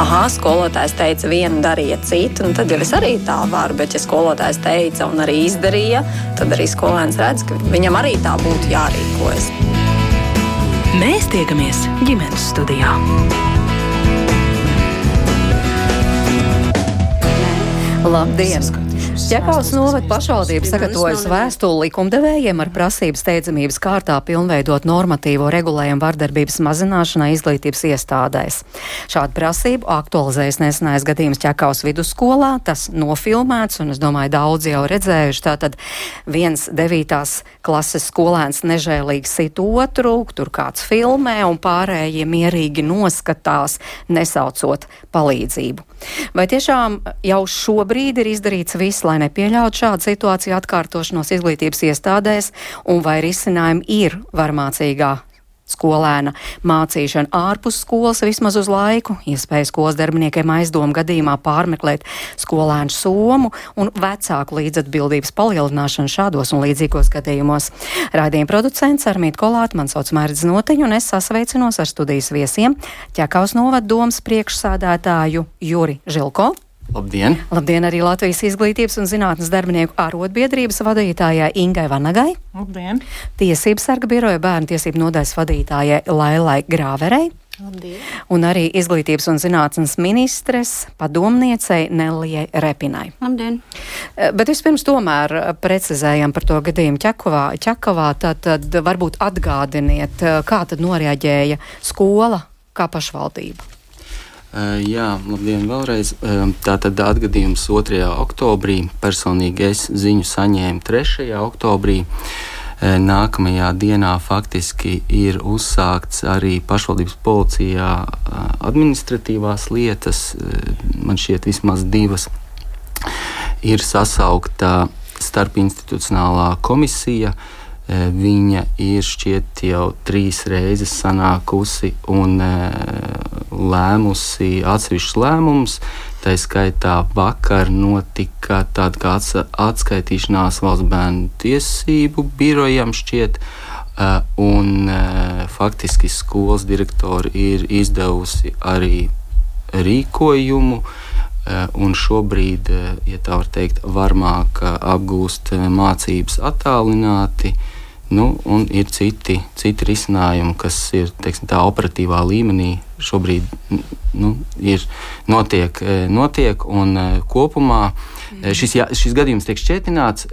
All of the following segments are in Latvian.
ah, skolotājs teica, vienu darīja citu, nu, tad jau es arī tā varu. Bet, ja skolotājs teica un arī izdarīja, tad arī skolēns redz, ka viņam arī tā būtu jārīkojas. Mēs tiekamies ģimenes studijā. Labdien! Ķekavas novada pašvaldība sagatavojas vēstuli likumdevējiem ar prasību steidzamības kārtā pilnveidot normatīvo regulējumu vardarbības mazināšanai izglītības iestādēs. Šādu prasību aktualizējas nesenais gadījums Ķekavas vidusskolā, tas nofilmēts, un es domāju, daudz jau redzējuši. Tātad viens devītās klases skolēns nežēlīgi sit otru, tur kāds filmē, un pārējie mierīgi noskatās, nesaucot palīdzību. Vai tiešām jau šobrīd ir izdarīts viss, lai nepieļautu šādu situāciju atkārtošanos izglītības iestādēs, un vai risinājumi ir varmācīgā skolēna mācīšana ārpus skolas vismaz uz laiku, iespēja skolas darbiniekiem aizdomu gadījumā pārmeklēt skolēnu somu un vecāku līdzatbildības palielināšanu šādos un līdzīgos gadījumos. Raidījuma producents Armīt Kolāt, man sauc Mērķis Noteņu, un es sasveicinos ar studijas viesiem Ķekaus novaddomas priekšsādātāju Juri Žilko. Labdien! Labdien arī Latvijas izglītības un zinātnes darbinieku arotbiedrības vadītājai Ingai Vanagai. Labdien! Tiesības sarga biroja bērnu tiesību nodaļas vadītājai Lailai Grāverei. Labdien. Un arī izglītības un zinātnes ministres padomniecei Nelijai Repinai. Labdien! Bet vispirms tomēr precizējam par to gadījumu Čakovā. Čakovā tad, tad varbūt atgādiniet, kā tad noreaģēja skola kā pašvaldība. Uh, jā, labdien vēlreiz. Uh, Tātad atgadījums 2. oktobrī. Personīgi es ziņu saņēmu 3. oktobrī. Uh, nākamajā dienā faktiski ir uzsākts arī pašvaldības policijā administratīvās lietas. Man šķiet, vismaz divas ir sasaukta starpinstitucionālā komisija. Uh, Eh, viņa ir šķiet jau trīs reizes sanākusi un eh, lēmusi atsevišķus lēmumus. Tā skaitā vakar notika tāda kā atskaitīšanās valsts bērnu tiesību birojam šķiet. Uh, un faktiski skolas direktori ir izdevusi arī rīkojumu, un šobrīd, ja tā var teikt, varmāk apgūst mācības attālināti. Nu, un ir citi, citi risinājumi, kas ir teiksim, tā operatīvā līmenī šobrīd nu, ir, notiek, e, notiek. Un e, kopumā mm. šis, šis gadījums tiek šķietināts.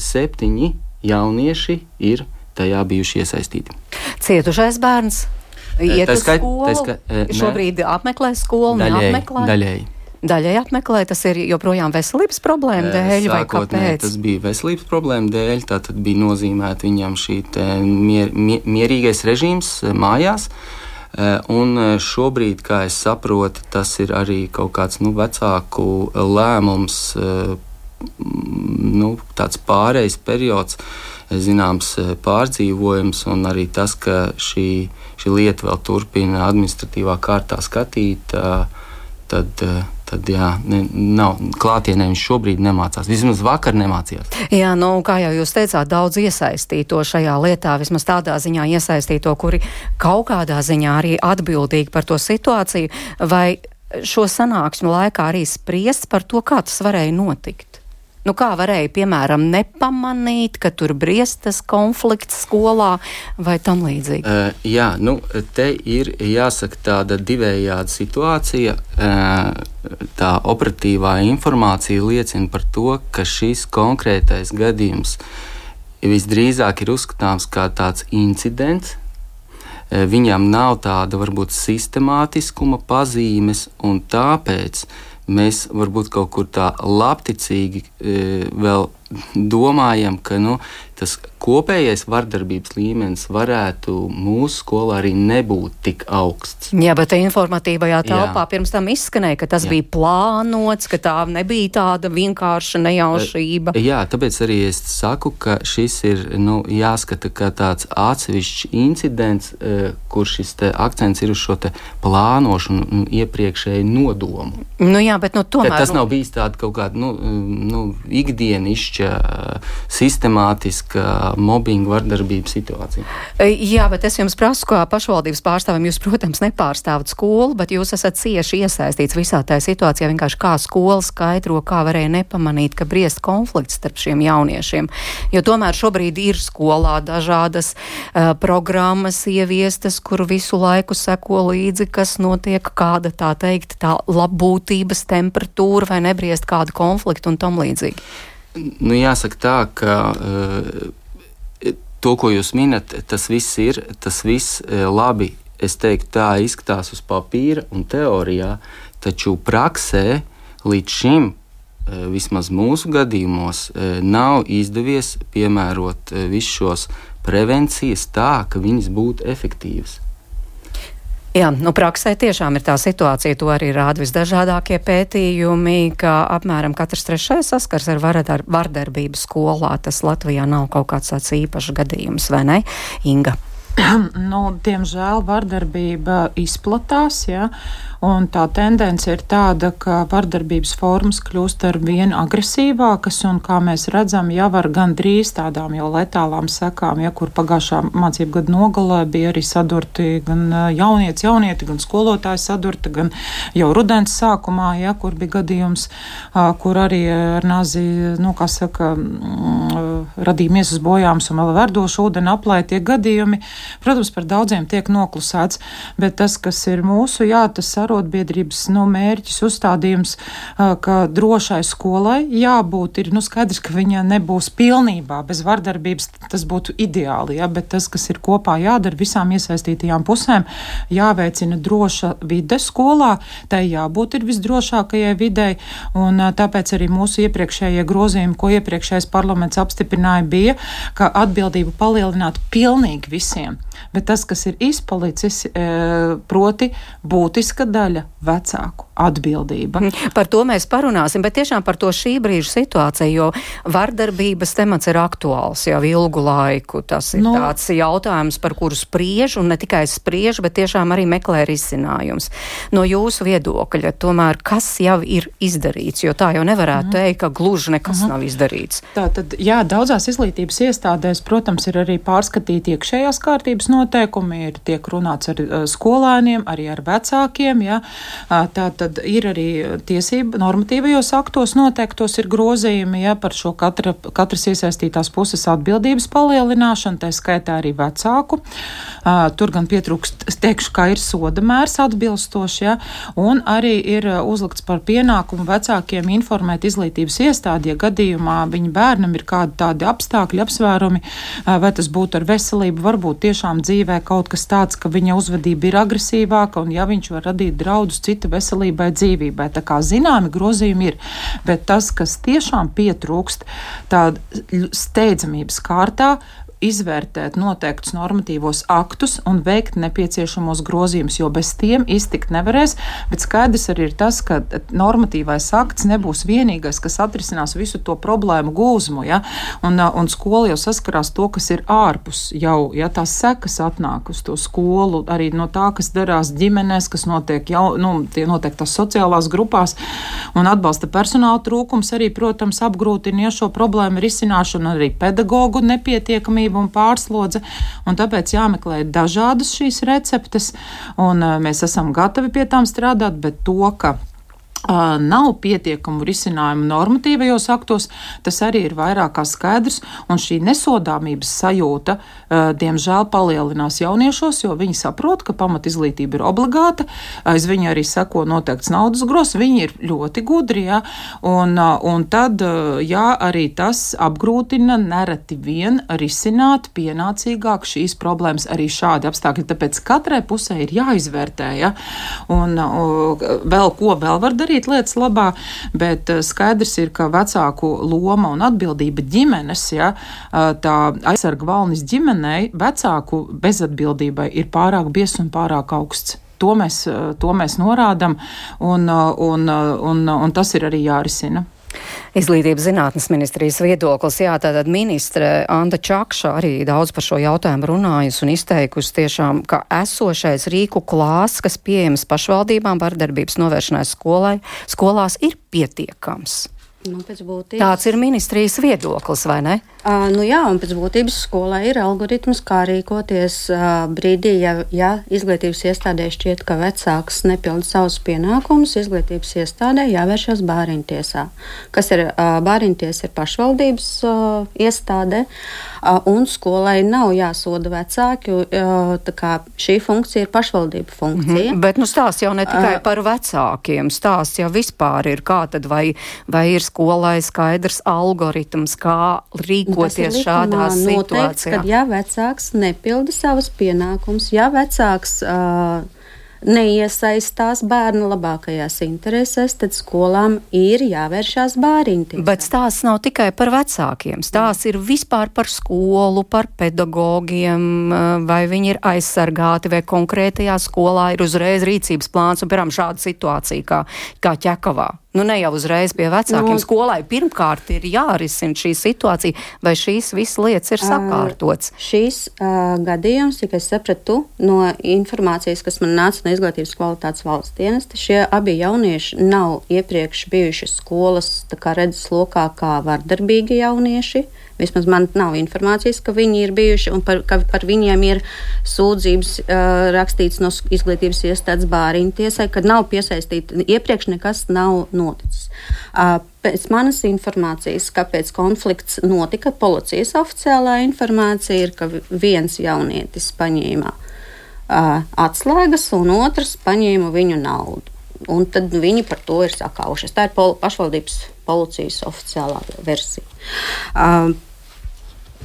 Septiņi jaunieši ir tajā bijuši iesaistīti. Cietušais bērns iet uz skolu. Ska, šobrīd apmeklē skolu, daļēji, neapmeklē. Daļēji daļai apmeklē, tas ir joprojām veselības problēma dēļ, vai kāpēc? Tas bija veselības problēma dēļ, tā tad bija nozīmēta viņam šī mier, mier, mierīgais režīms mājās. Un šobrīd, kā es saprotu, tas ir arī kaut kāds nu, vecāku lēmums, nu, tāds pārejas periods, zināms, pārdzīvojums, un arī tas, ka šī, šī lieta vēl turpina administratīvā kārtā skatīt, tad tad jā, ne, nav klātienē viņš šobrīd nemācās. Vismaz vakar nemācījās. Jā, nu, kā jau jūs teicāt, daudz iesaistīto šajā lietā, vismaz tādā ziņā iesaistīto, kuri kaut kādā ziņā arī atbildīgi par to situāciju, vai šo sanāksmu laikā arī spriest par to, kā tas varēja notikt. Nu, kā varēja, piemēram, nepamanīt, ka tur briestas konflikts skolā vai tam līdzīgi? Uh, jā, nu, te ir jāsaka tāda divējāda situācija. Uh, tā operatīvā informācija liecina par to, ka šis konkrētais gadījums visdrīzāk ir uzskatāms kā tāds incidents. Uh, viņam nav tāda varbūt sistemātiskuma pazīmes, un tāpēc uh, mēs varbūt kaut kur tā labticīgi e, vēl domājam, ka nu, tas kopējais vardarbības līmenis varētu mūsu skolā arī nebūt tik augsts. Jā, bet informatīvajā telpā pirms tam izskanēja, ka tas Jā. bija plānots, ka tā nebija tāda vienkārša nejaušība. Jā, tāpēc arī es saku, ka šis ir nu, jāskata kā tāds atsevišķs incidents, eh, kur šis akcents ir uz šo plānošanu un iepriekšēju nodomu. Nu jā, bet nu, tomēr. Ka tas nav bijis tāds kaut kāds nu, nu, ikdienišķs atsevišķa sistemātiska mobbinga vardarbības situācija. Jā, bet es jums prasu, kā pašvaldības pārstāvim, jūs, protams, nepārstāvat skolu, bet jūs esat cieši iesaistīts visā tajā situācijā. Vienkārši kā skola skaidro, kā varēja nepamanīt, ka briest konflikts starp šiem jauniešiem. Jo tomēr šobrīd ir skolā dažādas uh, programmas ieviestas, kur visu laiku seko līdzi, kas notiek, kāda tā teikt, tā labbūtības temperatūra vai nebriest kādu konfliktu un tam līdzīgi. Nu, jāsaka tā, ka uh, to, ko jūs minat, tas viss ir, tas viss uh, labi, es teiktu, tā izskatās uz papīra un teorijā, taču praksē līdz šim uh, vismaz mūsu gadījumos, nav izdevies piemērot visus šos prevencijas tā, ka viņas būtu efektīvas. Jā, nu praksē tiešām ir tā situācija, to arī rāda visdažādākie pētījumi, ka apmēram katrs trešais saskars ar vardar, vardarbību skolā. Tas Latvijā nav kaut kāds tāds īpašs gadījums, vai ne, Inga? nu, diemžēl vardarbība izplatās. Ja? Un tā tendence ir tāda, ka vardarbības formas kļūst ar vien agresīvākas, un kā mēs redzam, jau ar gandrīz tādām jau letālām sekām, ja kur pagājušā mācību gada nogalē bija arī sadurti gan jaunieci, jaunieti, gan skolotāji sadurti, gan jau rudens sākumā, ja kur bija gadījums, kur arī ar nazi, nu, kā saka, mm, radīja miesas bojāms un vēl verdošu ūdeni aplē tie gadījumi. Protams, par daudziem tiek noklusēts, bet tas, kas ir mūsu, jā, tas ar arotbiedrības nu, mērķis, uzstādījums, ka drošai skolai jābūt, ir nu, skaidrs, ka viņa nebūs pilnībā bez vardarbības. Tas būtu ideāli, ja, bet tas, kas ir kopā jādara visām iesaistītajām pusēm, jāveicina droša vide skolā, tai jābūt ir visdrošākajai videi, un tāpēc arī mūsu iepriekšējie grozījumi, ko iepriekšējais parlaments apstiprināja, bija, ka atbildību palielināt pilnīgi visiem. him. Bet tas, kas ir izpalicis, proti būtiska daļa, vecāku atbildība. Mhm. Par to mēs parunāsim, bet tiešām par to šī brīža situāciju, jo vardarbības temats ir aktuāls jau ilgu laiku. Tas ir no. Nu. tāds jautājums, par kuru spriež, un ne tikai spriež, bet tiešām arī meklē risinājums. No jūsu viedokļa, tomēr, kas jau ir izdarīts, jo tā jau nevarētu mm. teikt, ka gluži nekas mm. nav izdarīts. Tā tad, jā, daudzās izglītības iestādēs, protams, ir arī pārskatīti iekšējās kārtības noteikumi, ir tiek runāts ar skolēniem, arī ar vecākiem, jā, tā tad ir arī tiesība normatīvajos aktos noteiktos ir grozījumi ja, par šo katra, katras iesaistītās puses atbildības palielināšanu, tā skaitā arī vecāku. Tur gan pietrūkst, teikšu, ka ir soda mērs atbilstoši, ja, un arī ir uzlikts par pienākumu vecākiem informēt izglītības iestādi, ja gadījumā viņa bērnam ir kādi tādi apstākļi, apsvērumi, vai tas būtu ar veselību, varbūt tiešām dzīvē kaut kas tāds, ka viņa uzvedība ir agresīvāka, un ja viņš var radīt draudus veselībai, veselībai, dzīvībai. Tā kā zināmi grozījumi ir, bet tas, kas tiešām pietrūkst, tāda steidzamības kārtā, izvērtēt noteiktus normatīvos aktus un veikt nepieciešamos grozījumus, jo bez tiem iztikt nevarēs. Bet skaidrs arī ir tas, ka normatīvais akts nebūs vienīgais, kas atrisinās visu to problēmu gūzmu. Ja? Un, un skola jau saskarās to, kas ir ārpus jau, ja tās sekas atnāk uz to skolu, arī no tā, kas darās ģimenēs, kas notiek jau, nu, tie notiek tās sociālās grupās, un atbalsta personāla trūkums arī, protams, apgrūtina šo problēmu risināšanu, arī pedagoģu nepietiekamību atbildība un pārslodze, un tāpēc jāmeklē dažādas šīs receptes, un eh, mēs esam gatavi pie tām strādāt, bet to, ka nav pietiekamu risinājumu normatīvajos aktos, tas arī ir vairāk kā skaidrs, un šī nesodāmības sajūta, diemžēl, palielinās jauniešos, jo viņi saprot, ka pamat izglītība ir obligāta, aiz viņa arī seko noteikts naudas gros, viņi ir ļoti gudri, jā, un, un tad, jā, arī tas apgrūtina nereti vien risināt pienācīgāk šīs problēmas arī šādi apstākļi, tāpēc katrai pusē ir jāizvērtē, jā, un vēl ko vēl var darīt, darīt lietas labā, bet eh, skaidrs ir, ka vecāku loma un atbildība ģimenes, ja eh, tā aizsarga valnis ģimenei, vecāku bezatbildībai ir pārāk bies un pārāk augsts. To mēs, eh, to mēs norādām, un, un, un, un tas ir arī jārisina. Izglītības zinātnes ministrijas viedoklis, jā, tātad ministre Anta Čakša arī daudz par šo jautājumu runājusi un izteikusi tiešām, ka esošais rīku klāsts, kas pieejams pašvaldībām vardarbības novēršanai skolai, skolās ir pietiekams. Nu. Tāds ir ministrijas viedoklis, vai ne? Uh, nu jā, un pēc būtības skolai ir algoritms, kā rīkoties uh, brīdī, ja, ja izglītības iestādē šķiet, ka vecāks nepilda savus pienākumus. Izglītības iestādē jāvēršas bāriņtiesā, kas ir uh, bāriņtiesa ir pašvaldības uh, iestāde, uh, un skolai nav jāsoda vecāki. Uh, šī funkcija ir pašvaldību funkcija. Mm -hmm, bet nu, stāsts jau ne tikai uh, par vecākiem, stāsts jau vispār ir kā tad vai, vai ir skolai skaidrs algoritms, kā rīkoties šādā situācijā. Kad ja vecāks nepilda savus pienākumus, ja vecāks uh, neiesaistās bērnu labākajās interesēs, tad skolām ir jāvēršās bāriņtiesā. Bet stāsts nav tikai par vecākiem. Stāsts ir vispār par skolu, par pedagogiem, vai viņi ir aizsargāti, vai konkrētajā skolā ir uzreiz rīcības plāns un, piemēram, šāda situācija kā, kā ķekavā. Nu, ne jau uzreiz pie vecākiem. Nu, Skolai pirmkārt ir jārisina šī situācija, vai šīs visas lietas ir sakārtotas. Uh, šīs uh, gadījums, cik es sapratu no informācijas, kas man nāca no izglītības kvalitātes valsts dienesta, šie abi jaunieši nav iepriekš bijuši skolas redzes lokā kā vardarbīgi jaunieši. Vismaz man nav informācijas, ka viņi ir bijuši un par, ka par viņiem ir sūdzības uh, rakstīts no izglītības iestādes bāriņu tiesai, kad nav piesaistīti. Iepriekš nekas nav noticis. Uh, pēc manas informācijas, kāpēc konflikts notika, policijas oficiālā informācija ir, ka viens jaunietis paņēma uh, atslēgas un otrs paņēma viņu naudu. Un tad viņi par to ir sakaušies. Tā ir pol pašvaldības policijas oficiālā versija. Uh,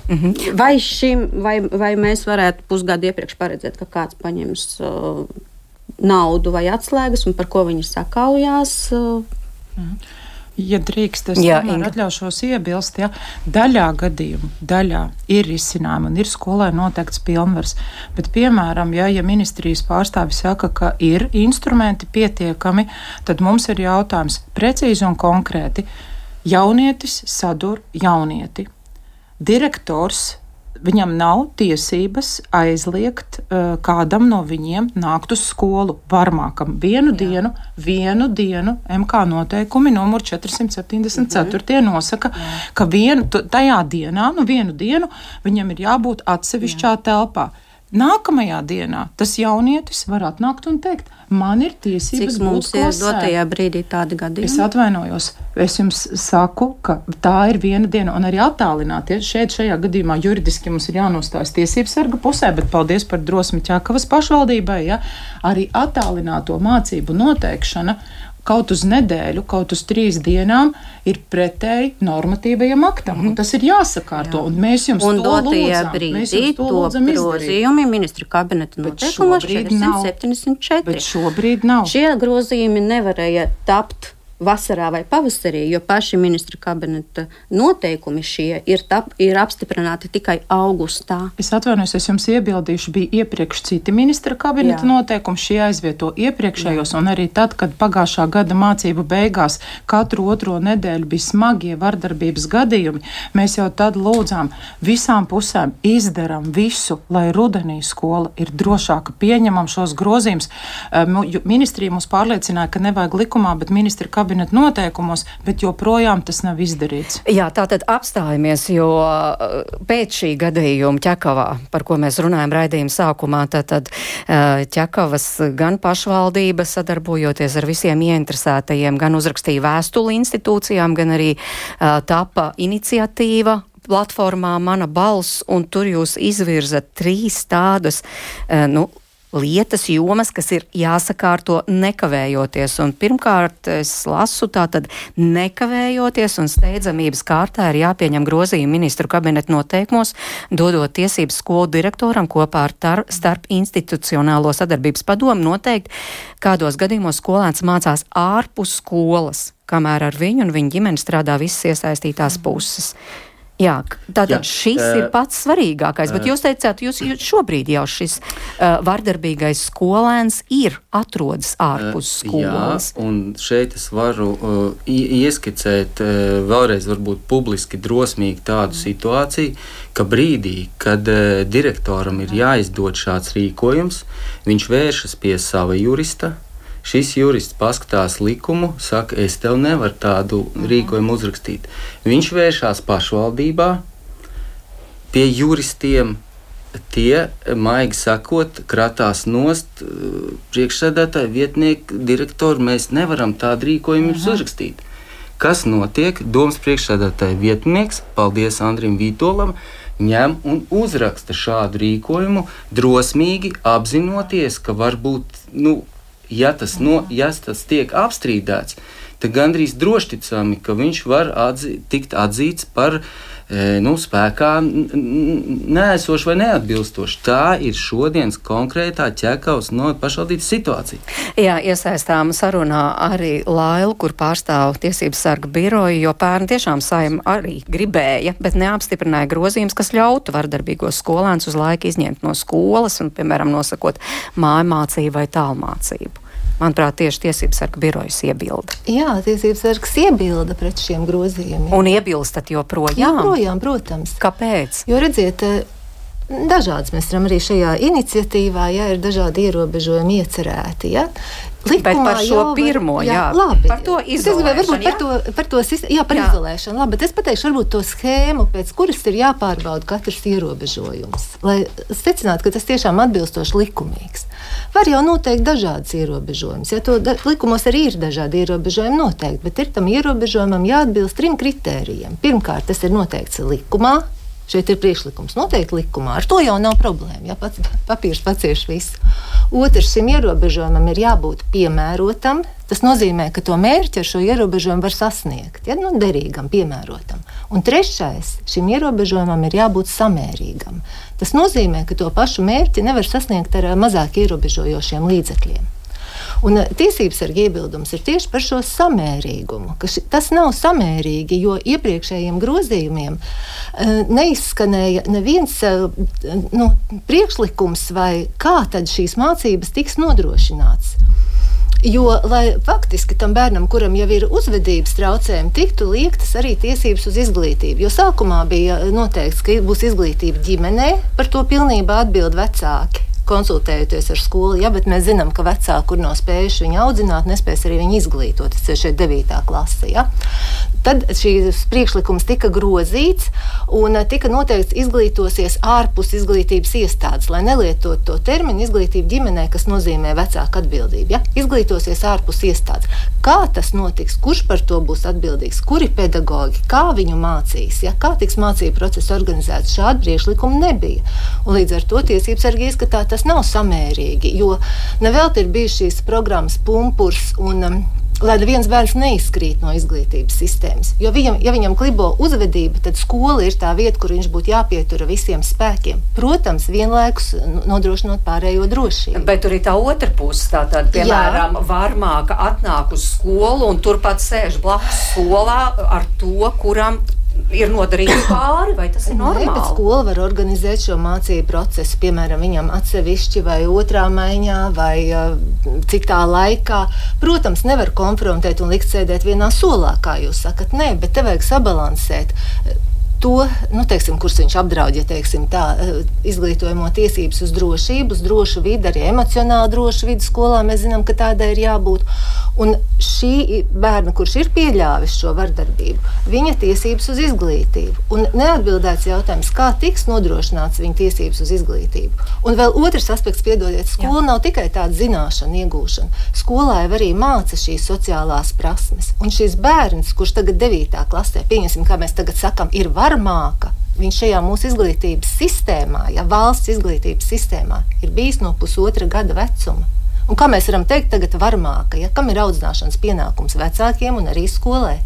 Mm -hmm. vai, šim, vai, vai mēs varētu pusgadu iepriekš paredzēt, ka kāds paņems uh, naudu vai atslēgas un par ko viņi sakaujās? Uh, mm -hmm. Ja drīkst, es Jā, atļaušos iebilst, ja daļā gadījumu daļā ir risinājumi un ir skolai noteikts pilnvars. Bet, piemēram, ja, ja ministrijas pārstāvi saka, ka ir instrumenti pietiekami, tad mums ir jautājums precīzi un konkrēti. Jaunietis sadur jaunieti direktors viņam nav tiesības aizliegt uh, kādam no viņiem nākt uz skolu. Varmākam vienu Jā. dienu, vienu dienu MK noteikumi numur 474 mm -hmm. nosaka, Jā. ka vienu, tajā dienā, nu vienu dienu, viņam ir jābūt atsevišķā Jā. telpā. Nākamajā dienā tas jaunietis var atnākt un teikt, man ir tiesības Cik mums būt ir dotajā brīdī tādi gadījumi? Es atvainojos, es jums saku, ka tā ir viena diena, un arī attālināties. Šeit, šajā gadījumā, juridiski mums ir jānostājas tiesības sarga pusē, bet paldies par drosmi Čakavas pašvaldībai, ja arī attālināto mācību noteikšana kaut uz nedēļu, kaut uz trīs dienām ir pretēji normatīvajam aktam. Mm -hmm. Tas ir jāsakārto, Jā. un mēs jums un to lūdzam. Brīdī to, to grozījumi ministra kabineta noteikumos 474. Bet šobrīd nav. Šie grozījumi nevarēja tapt vasarā vai pavasarī, jo paši ministra kabineta noteikumi šie ir, tap, ir apstiprināti tikai augustā. Es atvainojos, es jums iebildīšu, bija iepriekš citi ministra kabineta Jā. noteikumi, šie aizvieto iepriekšējos, Jā. un arī tad, kad pagājušā gada mācību beigās katru otro nedēļu bija smagie vardarbības gadījumi, mēs jau tad lūdzām visām pusēm izdarām visu, lai rudenī skola ir drošāka, pieņemam šos grozījumus. Ministrija mums pārliecināja, ka nevajag likumā, bet ministra kabineta kabineta noteikumos, bet joprojām tas nav izdarīts. Jā, tā tad apstājamies, jo uh, pēc šī gadījuma ķekavā, par ko mēs runājam raidījuma sākumā, tad, tad uh, ķekavas gan pašvaldība sadarbojoties ar visiem ieinteresētajiem, gan uzrakstīja vēstuli institūcijām, gan arī uh, tapa iniciatīva platformā Mana balss, un tur jūs izvirzat trīs tādas, uh, nu, lietas, jomas, kas ir jāsakārto nekavējoties. Un pirmkārt, es lasu tātad nekavējoties un steidzamības kārtā ir jāpieņem grozījumi ministru kabineta noteikumos, dodot tiesības skolu direktoram kopā ar tar, starp institucionālo sadarbības padomu noteikt, kādos gadījumos skolēns mācās ārpus skolas, kamēr ar viņu un viņa ģimeni strādā visas iesaistītās puses. Jā, tātad Jā, šis uh, ir pats svarīgākais, bet jūs teicāt, jūs, jūs šobrīd jau šis uh, vardarbīgais skolēns ir atrodas ārpus uh, skolas. Jā, un šeit es varu uh, ieskicēt uh, vēlreiz varbūt publiski drosmīgi tādu situāciju, ka brīdī, kad uh, direktoram ir jāizdod šāds rīkojums, viņš vēršas pie sava jurista, Šis jurists paskatās likumu, saka, es tev nevaru tādu rīkojumu uzrakstīt. Viņš vēršas pašvaldībā pie juristiem. Tie, maigi sakot, kratās nost priekšsēdētāji, vietnieki, direktori. Mēs nevaram tādu rīkojumu jums uzrakstīt. Kas notiek? Domas priekšsēdētāja vietnieks, paldies Andrim Vītolam, ņem un uzraksta šādu rīkojumu, drosmīgi apzinoties, ka varbūt nu, ja tas, no, ja tas tiek apstrīdēts, tad gandrīz drošticami, ka viņš var atzī, tikt atzīts par e, nu, spēkā nēsošu vai neatbilstošu. Tā ir šodienas konkrētā ķekaus no pašvaldības situācija. Jā, iesaistām sarunā arī Lailu, kur pārstāv tiesības sarga biroju, jo pērn tiešām saima arī gribēja, bet neapstiprināja grozījums, kas ļautu vardarbīgos skolēnus uz laiku izņemt no skolas un, piemēram, nosakot mājmācību vai tālmācību. Manuprāt, tieši tiesības sarga birojas iebilda. Jā, tiesības sargs iebilda pret šiem grozījumiem. Un iebilstat joprojām? Joprojām, protams. Kāpēc? Jo redziet, Dažādas mēs redzam arī šajā iniciatīvā, ja ir dažādi ierobežojumi iecerēti. Ja. Likumā bet par šo var, pirmo, jā, jā labi. Par to izolēšanu. Par to, par to, jā, par jā. izolēšanu. Labi, bet es pateikšu varbūt to schēmu, pēc kuras ir jāpārbauda katrs ierobežojums, lai secinātu, ka tas tiešām atbilstoši likumīgs. Var jau noteikt dažādas ierobežojumus. Ja to da, likumos arī ir dažādi ierobežojumi noteikti, bet ir tam ierobežojumam jāatbilst trim kritērijiem. Pirmkārt, tas ir noteikts likumā, Šeit ir priekšlikums noteikti likumā. Ar to jau nav problēma. Ja pats papīrs pacieš visu. Otrs, šim ierobežojumam ir jābūt piemērotam. Tas nozīmē, ka to mērķi ar šo ierobežojumu var sasniegt. Ja, nu, derīgam, piemērotam. Un trešais, šim ierobežojumam ir jābūt samērīgam. Tas nozīmē, ka to pašu mērķi nevar sasniegt ar mazāk ierobežojošiem līdzekļiem. Un eh, tiesības sarga iebildums ir tieši par šo samērīgumu, ka ši, tas nav samērīgi, jo iepriekšējiem grozījumiem uh, neizskanēja neviens uh, nu, priekšlikums vai kā tad šīs mācības tiks nodrošināts. Jo, lai faktiski tam bērnam, kuram jau ir uzvedības traucējumi, tiktu liektas arī tiesības uz izglītību. Jo sākumā bija noteikts, ka būs izglītība ģimenē, par to pilnībā atbild vecāki konsultējoties ar skolu, ja, bet mēs zinām, ka vecāki, kur nav spējuši viņu audzināt, nespēs arī viņu izglītot. Tas ir šeit 9. klase. Ja. Tad šīs priekšlikums tika grozīts un tika noteikts izglītosies ārpus izglītības iestādes, lai nelietotu to terminu izglītība ģimenē, kas nozīmē vecāku atbildību. Ja? Izglītosies ārpus iestādes. Kā tas notiks, kurš par to būs atbildīgs, kuri pedagoģi, kā viņu mācīs, ja? kā tiks mācību process organizēts, šādu priekšlikumu nebija. Un līdz ar to tiesības sargi izskatā, tas nav samērīgi, jo nevelti ir bijušas šīs programmas pumpurs un um, lai neviens bērns neizkrīt no izglītības sistēmas. Jo viņam, ja viņam klibo uzvedība, tad skola ir tā vieta, kur viņš būtu jāpietur visiem spēkiem. Protams, vienlaikus nodrošinot pārējo drošību. Bet tur ir tā otra puse. Tātad, piemēram, Jā. varmāka atnāk uz skolu un turpat sēž blakus skolā ar to, kuram ir nodarījis pāri, vai tas ir normāli? Nē, skola var organizēt šo mācību procesu, piemēram, viņam atsevišķi vai otrā maiņā, vai uh, cik tā laikā. Protams, nevar konfrontēt un likt sēdēt vienā solā, kā jūs sakat. Nē, bet te vajag sabalansēt to, nu, teiksim, kurš viņš apdraud, ja teiksim, tā, eh, izglītojamo tiesības uz drošību, uz drošu vidi, arī emocionāli drošu vidi skolā. Mēs zinām, ka tādai ir jābūt. Un šī bērna, kurš ir pieļāvis šo vardarbību, viņa tiesības uz izglītību. Un neatbildēts jautājums, kā tiks nodrošināts viņa tiesības uz izglītību. Un vēl otrs aspekts, piedodiet, skola Jā. nav tikai tāda zināšana iegūšana. Skolā jau arī māca šīs sociālās prasmes. Un šis bērns, kurš tagad 9. klasē, pieņemsim, kā mēs tagad sakam, ir varbūt varmāka viņš šajā mūsu izglītības sistēmā, ja valsts izglītības sistēmā, ir bijis no pusotra gada vecuma. Un kā mēs varam teikt, tagad varmāka, ja kam ir audzināšanas pienākums vecākiem un arī skolai.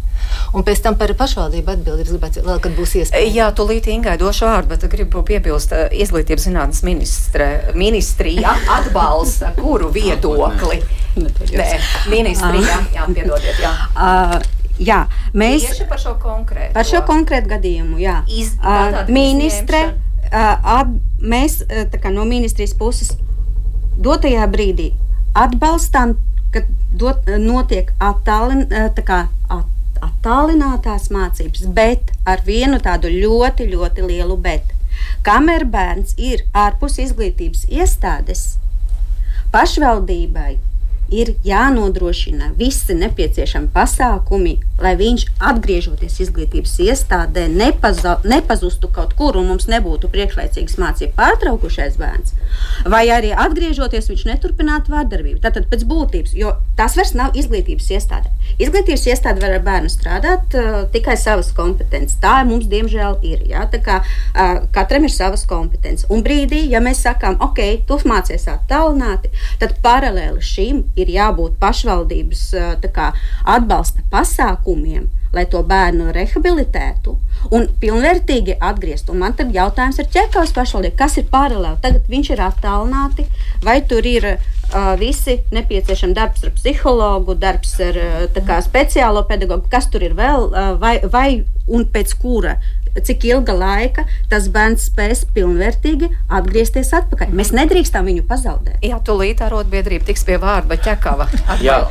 Un pēc tam par pašvaldību atbildību gribētu vēl, kad būs iespēja. Jā, tūlīt Ingai došu vārdu, bet gribu piebilst, eh, izglītības zinātnes ministre, ministrija atbalsta kuru viedokli? Nē, ministrija, jā, piedodiet, jā. Jā, mēs tieši par šo konkrētu, par šo konkrētu gadījumu. Jā. Iz, uh, ministre, uh, ab, mēs kā, no ministrijas puses dotajā brīdī atbalstām, ka dot, notiek attālin, kā, at, attālinātās mācības, bet ar vienu tādu ļoti, ļoti lielu bet. Kamēr bērns ir ārpus izglītības iestādes, pašvaldībai ir jānodrošina visi nepieciešami pasākumi, lai viņš atgriežoties izglītības iestādē nepaza, nepazustu kaut kur un mums nebūtu priekšlaicīgas mācību pārtraukušais bērns, vai arī atgriežoties viņš neturpinātu vārdarbību. Tātad pēc būtības, jo tas vairs nav izglītības iestāde. Izglītības iestāde var ar bērnu strādāt uh, tikai savas kompetences. Tā mums diemžēl ir. Ja? Tā kā, uh, katram ir savas kompetences. Un brīdī, ja mēs sakām, ok, tu mācies attālināti, tad paralēli šim ir jābūt pašvaldības kā, atbalsta pasākumiem, lai to bērnu rehabilitētu un pilnvērtīgi atgriezt. Un man tad jautājums ir ķekavas pašvaldībai, kas ir paralēli. Tagad viņš ir attālināti, vai tur ir uh, visi nepieciešami darbs ar psihologu, darbs ar uh, speciālo pedagogu, kas tur ir vēl, uh, vai, vai un pēc kura cik ilga laika tas bērns spēs pilnvērtīgi atgriezties atpakaļ. Mēs nedrīkstam viņu pazaudēt. Jā, tūlīt arotbiedrība tiks pie vārda, bet ķekava.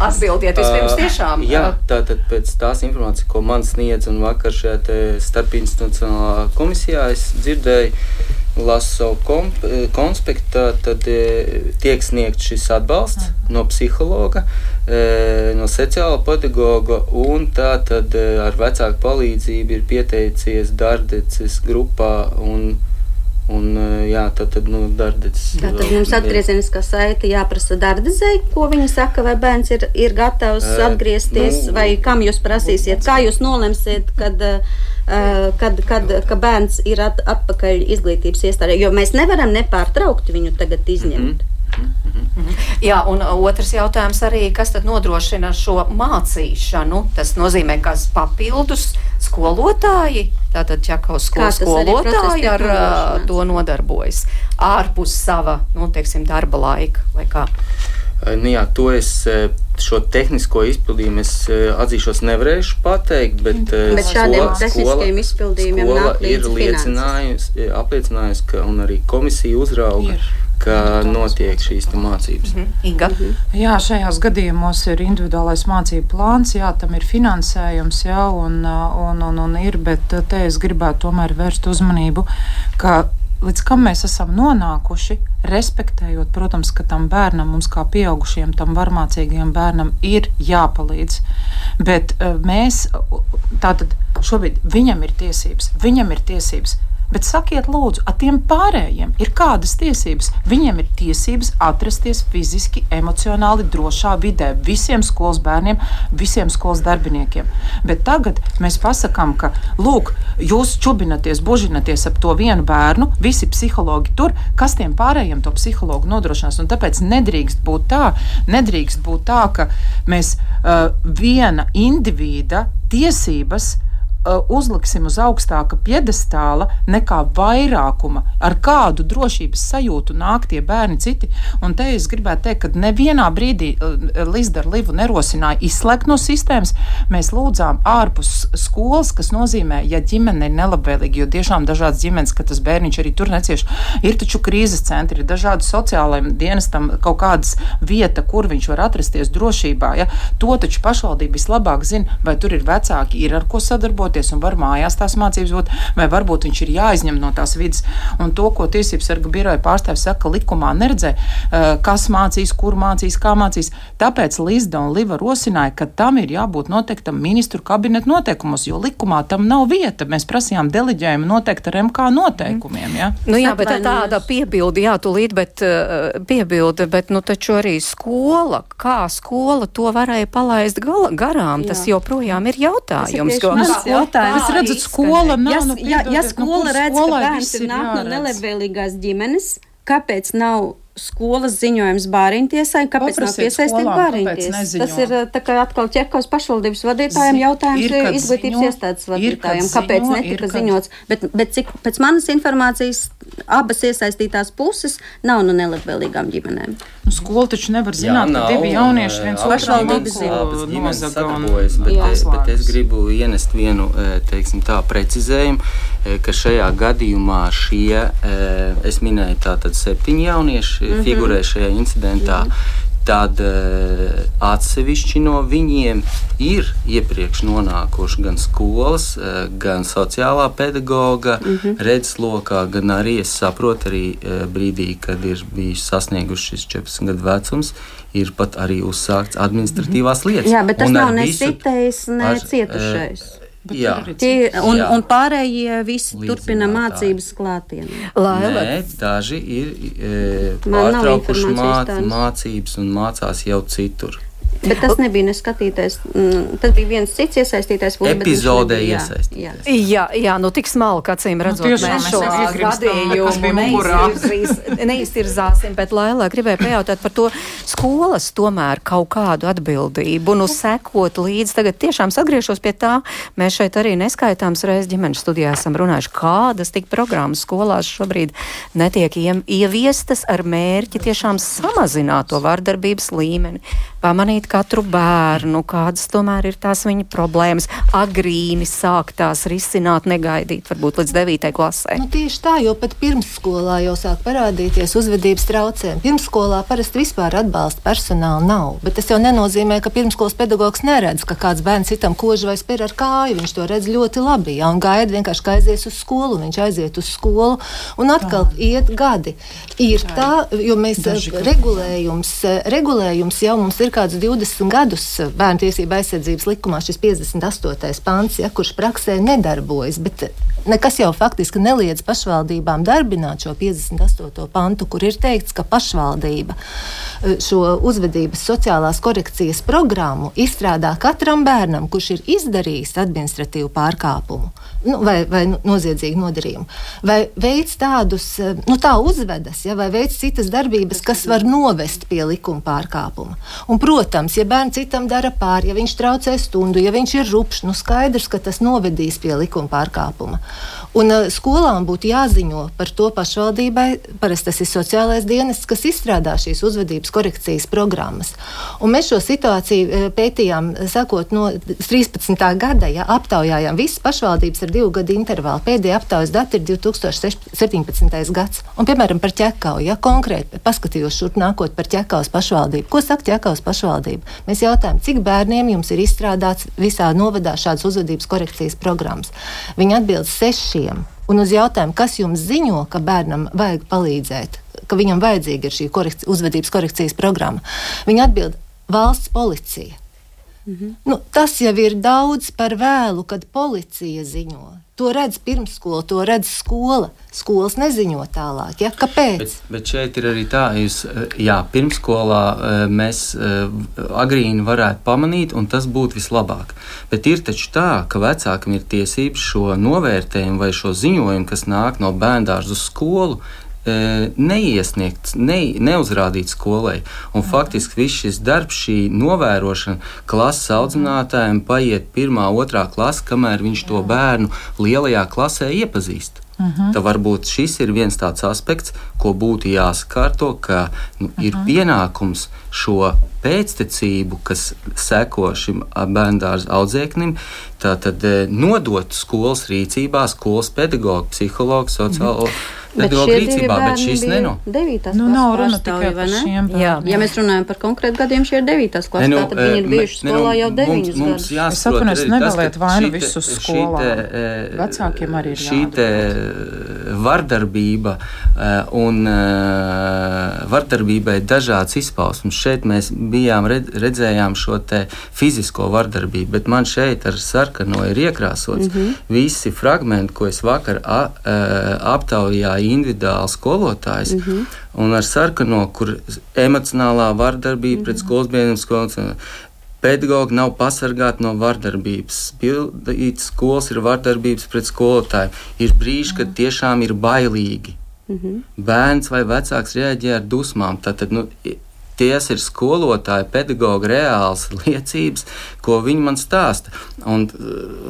Atbildiet vispirms tiešām. Jā, tātad pēc tās informācijas, ko man sniedz un vakar šajā starpinstitucionālā komisijā es dzirdēju, lasu savu konspektu, tad tiek sniegts šis atbalsts no psihologa, no sociāla pedagoga, un tā tad ar vecāku palīdzību ir pieteicies Dardeces grupā. Un, Un, jā, tad, tad nu, darbdevējs. Tad jums atgriezeniskā saite jāprasa darbdevējai, ko viņa saka, vai bērns ir, ir gatavs atgriezties, nu, vai kam jūs prasīsiet, kā jūs nolemsiet, kad, kad, kad, kad bērns ir at, atpakaļ izglītības iestādē. Jo mēs nevaram nepārtraukti viņu tagad izņemt. Mm -hmm. Jā, un otrs jautājums arī, kas tad nodrošina šo mācīšanu? Tas nozīmē, ka papildus skolotāji, tātad Čakaus skolas skolotāji ar uh, to nodarbojas ārpus sava, nu, teiksim, darba laika vai kā? Nu jā, to es šo tehnisko izpildījumu es atzīšos, nevarēšu pateikt, bet, bet šādiem tehniskiem izpildījumiem ir liecinājusi, apliecinājusi, ka arī komisija uzrauga. Ir ka notiek šīs mācības. Mm -hmm. Inga? -hmm. Jā, šajās gadījumos ir individuālais mācību plāns, jā, tam ir finansējums, jā, un, un, un, un ir, bet te es gribētu tomēr vērst uzmanību, ka līdz kam mēs esam nonākuši, respektējot, protams, ka tam bērnam, mums kā pieaugušiem, tam varmācīgajam bērnam ir jāpalīdz. Bet mēs tātad šobrīd viņam ir tiesības, viņam ir tiesības Bet sakiet, lūdzu, ar tiem pārējiem ir kādas tiesības? Viņiem ir tiesības atrasties fiziski, emocionāli drošā vidē visiem skolas bērniem, visiem skolas darbiniekiem. Bet tagad mēs pasakām, ka, lūk, jūs čubinaties, bužinaties ap to vienu bērnu, visi psihologi tur, kas tiem pārējiem to psihologu nodrošinās. Un tāpēc nedrīkst būt tā, nedrīkst būt tā ka mēs uh, viena indivīda tiesības uzliksim uz augstāka piedestāla nekā vairākuma, ar kādu drošības sajūtu nāk tie bērni citi. Un te es gribētu teikt, ka nevienā brīdī uh, Lizdara Livu nerosināja izslēgt no sistēmas. Mēs lūdzām ārpus skolas, kas nozīmē, ja ģimene ir nelabvēlīga, jo tiešām dažādas ģimenes, ka tas bērniņš arī tur necieš, ir taču krīzes centri, ir dažādi sociālajiem dienestam kaut kādas vieta, kur viņš var atrasties drošībā. Ja? To taču pašvaldība vislabāk zina, vai tur ir vecāki, ir ar ko sadarboties darboties un var mājās tās mācības būt, vai varbūt viņš ir jāizņem no tās vidas. Un to, ko tiesības sarga biroja pārstāvis saka, likumā neredzē, eh, kas mācīs, kur mācīs, kā mācīs. Tāpēc Līsda un Liva rosināja, ka tam ir jābūt noteiktam ministru kabineta noteikumos, jo likumā tam nav vieta. Mēs prasījām deleģējumu noteikti ar MK noteikumiem. Ja? Nu, jā, bet tāda piebilde, jā, tūlīt, bet uh, piebilde, bet nu taču arī skola, kā skola to varēja palaist gala, garām, jā. tas joprojām ir jautājums. Tas ir ko, jautājums. Es redzu, skola nav. Ja, nu, ja, ja skola nu, redz, ka bērns ir nāk no nelabvēlīgās ģimenes, kāpēc nav skolas ziņojums bāriņtiesai, kāpēc Paprasiet nav piesaistīta bāriņtiesa. Tas ir tā kā atkal ķekos pašvaldības vadītājiem Zi jautājums ir, izglītības ziņo, iestādes vadītājiem, ir, kāpēc ziņo, netika ir, ziņots. Bet, bet cik pēc manas informācijas abas iesaistītās puses nav no nelabvēlīgām ģimenēm. Nu, skola taču nevar zināt, Jā, ka divi jaunieši viens pašvaldības nozaga un bet, es, bet es gribu ienest vienu, teiksim tā, precizējumu, ka šajā gadījumā šie, es minēju tātad septiņi jaunieši, mm -hmm. figurē šajā incidentā. Mm -hmm. tad uh, atsevišķi no viņiem ir iepriekš nonākuši gan skolas, uh, gan sociālā pedagoga mm -hmm. redzeslokā, gan arī es saprotu, arī uh, brīdī, kad ir bijuši sasnieguši šis 14 gadu vecums, ir pat arī uzsākts administratīvās lietas. Jā, bet tas Un nav ne sitējis, ne cietušais. Uh, Jā. Tie, un, jā. un pārējie visi Līdzinātāji. turpina mācības klātienē. Nē, daži ir e, pārtraukuši māt, mācības un mācās jau citur. Bet tas nebija neskatītais. Mm, tas bija viens cits iesaistītais. Epizodē iesaistītais. Jā, jā, jā, nu tik smalki, acīm redzot, nu, mēs šo gadījumu neiztirzāsim, bet Lailā gribēja pajautāt par to skolas tomēr kaut kādu atbildību, nu sekot līdzi. Tagad tiešām atgriežos pie tā, mēs šeit arī neskaitāms reiz ģimenes studijā esam runājuši, kādas tik programmas skolās šobrīd netiek ieviestas ar mērķi tiešām samazināt to vardarbības līmeni, pamanīt katru bērnu, kādas tomēr ir tās viņa problēmas, agrīni sākt tās risināt, negaidīt varbūt līdz 9. klasē. Nu, tieši tā, jo pat pirmsskolā jau sāk parādīties uzvedības traucējumi. Pirmsskolā parasti vispār atbalsta personāla nav, bet tas jau nenozīmē, ka pirmsskolas pedagogs neredz, ka kāds bērns citam kožu vai spēr ar kāju. Viņš to redz ļoti labi, ja, un gaida vienkārši, ka aizies uz skolu, viņš aiziet uz skolu, un atkal tā. iet gadi. Ir tā, jo mēs Daži, regulējums, regulējums jau mums ir kāds 20. 20 gadus bērnu tiesību aizsardzības likumā šis 58. pants, ja, kurš praksē nedarbojas, bet nekas jau faktiski neliedz pašvaldībām darbināt šo 58. pantu, kur ir teikts, ka pašvaldība eh, šo uzvedības sociālās korekcijas programmu izstrādā katram bērnam, kurš ir izdarījis administratīvu pārkāpumu nu, vai, vai noziedzīgu nodarījumu, vai veids tādus, eh, nu tā uzvedas, ja, vai veids citas darbības, kas var novest pie likuma pārkāpuma. Un, Protams, ja bērns citam dara pāri, ja viņš traucē stundu, ja viņš ir rupšs, nu skaidrs, ka tas novedīs pie likuma pārkāpuma. Un uh, skolām būtu jāziņo par to pašvaldībai, parasti tas ir sociālais dienests, kas izstrādā šīs uzvedības korekcijas programmas. Un mēs šo situāciju uh, pētījām, sakot, no 13. gada, ja aptaujājām visas pašvaldības ar divu gadu intervālu. Pēdējā aptaujas dati ir 2017. gads. Un, piemēram, par ķekau, ja konkrēti paskatījos šurp nākot par ķekaus pašvaldību. Ko saka ķekaus pašvaldība? Mēs jautājām, cik bērniem jums ir izstrādāts visā novadā šādas uzvedības korekcijas programmas. Viņi atbild seši pašiem. Un uz jautājumu, kas jums ziņo, ka bērnam vajag palīdzēt, ka viņam vajadzīga ir šī korekci uzvedības korekcijas programma, viņi atbild valsts policija. Mhm. Nu, tas jau ir daudz par vēlu, kad policija ziņo. To redz pirmsskola, to redz skola. Skolas neziņo tālāk. Ja? Kāpēc? Bet, bet šeit ir arī tā, ka eh, pirmsskolā eh, mēs eh, agrīni varētu pamanīt, un tas būtu vislabāk. Bet ir taču tā, ka vecākam ir tiesības šo novērtējumu vai šo ziņojumu, kas nāk no bērngārza uz skolu, neiesniegts, ne, neuzrādīts skolai. Un faktiski viss šis darbs, šī novērošana klases audzinātājiem paiet pirmā, otrā klase, kamēr viņš to bērnu lielajā klasē iepazīst. Uh mhm. -huh. Tad varbūt šis ir viens tāds aspekts, ko būtu jāsakārto, ka nu, uh -huh. ir mhm. pienākums šo pēctecību, kas seko šim bērnu audzēknim, tātad nodot skolas rīcībā, skolas pedagogu, psihologu, sociālo. Uh -huh Bet šie rīcībā, bet šīs neno. Devītās nu, nav runa tikai par šiem. Jā. Ja mēs runājam par konkrētu gadiem, šie ir devītās klases, nu, tad viņi ir bijuši skolā jau deviņus gadus. Es saprotu, es nedaliet vainu visu skolā. Vecākiem arī ir šī te vardarbība un vardarbībai dažāds izpausmes. Šeit mēs bijām, redzējām šo te fizisko vardarbību, bet man šeit ar sarkano ir iekrāsots mm -hmm. visi fragmenti, ko es vakar aptaujāju individuāls skolotājs. Mm -hmm. Un ar sarkano, kur emocionālā vardarbība mm -hmm. pret mhm. skolas biedriem, skolas pedagogi nav pasargāti no vardarbības. Pildītas skolas ir vardarbības pret skolotāju. Ir brīži, kad tiešām ir bailīgi. Mm -hmm. Bērns vai vecāks reaģē ar dusmām. Tātad, nu, Ties ir skolotāji, pedagoģi, reāls liecības, ko viņi man stāsta. Un,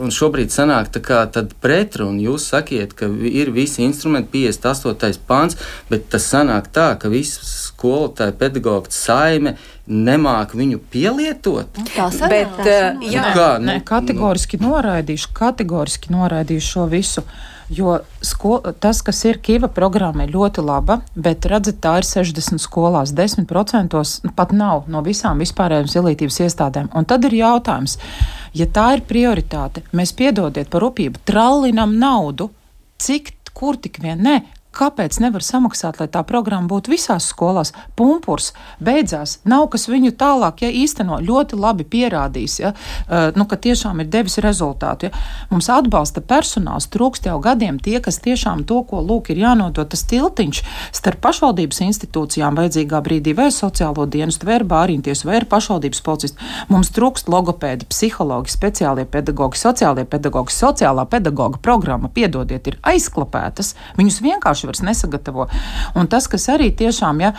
un šobrīd sanāk tā kā pretruna. Jūs sakiet, ka ir visi instrumenti, 58. pāns, bet tas sanāk tā, ka visi skolotāji, pedagoģi, saime nemāk viņu pielietot. Nu, tā sanāk, bet, uh, jā, nu kā, nu, ne, kategoriski noraidīšu, kategoriski noraidīšu šo visu. Jo sko, tas, kas ir Kiva programma, ir ļoti laba, bet redzat, tā ir 60 skolās, 10% pat nav no visām vispārējām izglītības iestādēm. Un tad ir jautājums, ja tā ir prioritāte, mēs piedodiet par upību, trallinam naudu, cik kur tik vien ne, Kāpēc nevar samaksāt, lai tā programma būtu visās skolās? Pumpurs beidzās, nav kas viņu tālāk ja, īsteno. Ļoti labi pierādījis, ja, uh, nu, ka tiešām ir devis rezultātu. Ja. Mums atbalsta personāls, trūkst jau gadiem tie, kas tiešām to, ko lūk, ir jānodot tas tiltiņš starp pašvaldības institūcijām vajadzīgā brīdī vai sociālo dienestu, vai bārīnties, vai pašvaldības policistu. Mums trūkst logopēdi, psihologi, speciālie pedagogi, sociālie pedagogi, sociālā pedagoga programma, piedodiet, ir aizklapētas. Viņus vienkārši vienkārši vairs nesagatavo. Un tas, kas arī tiešām, ja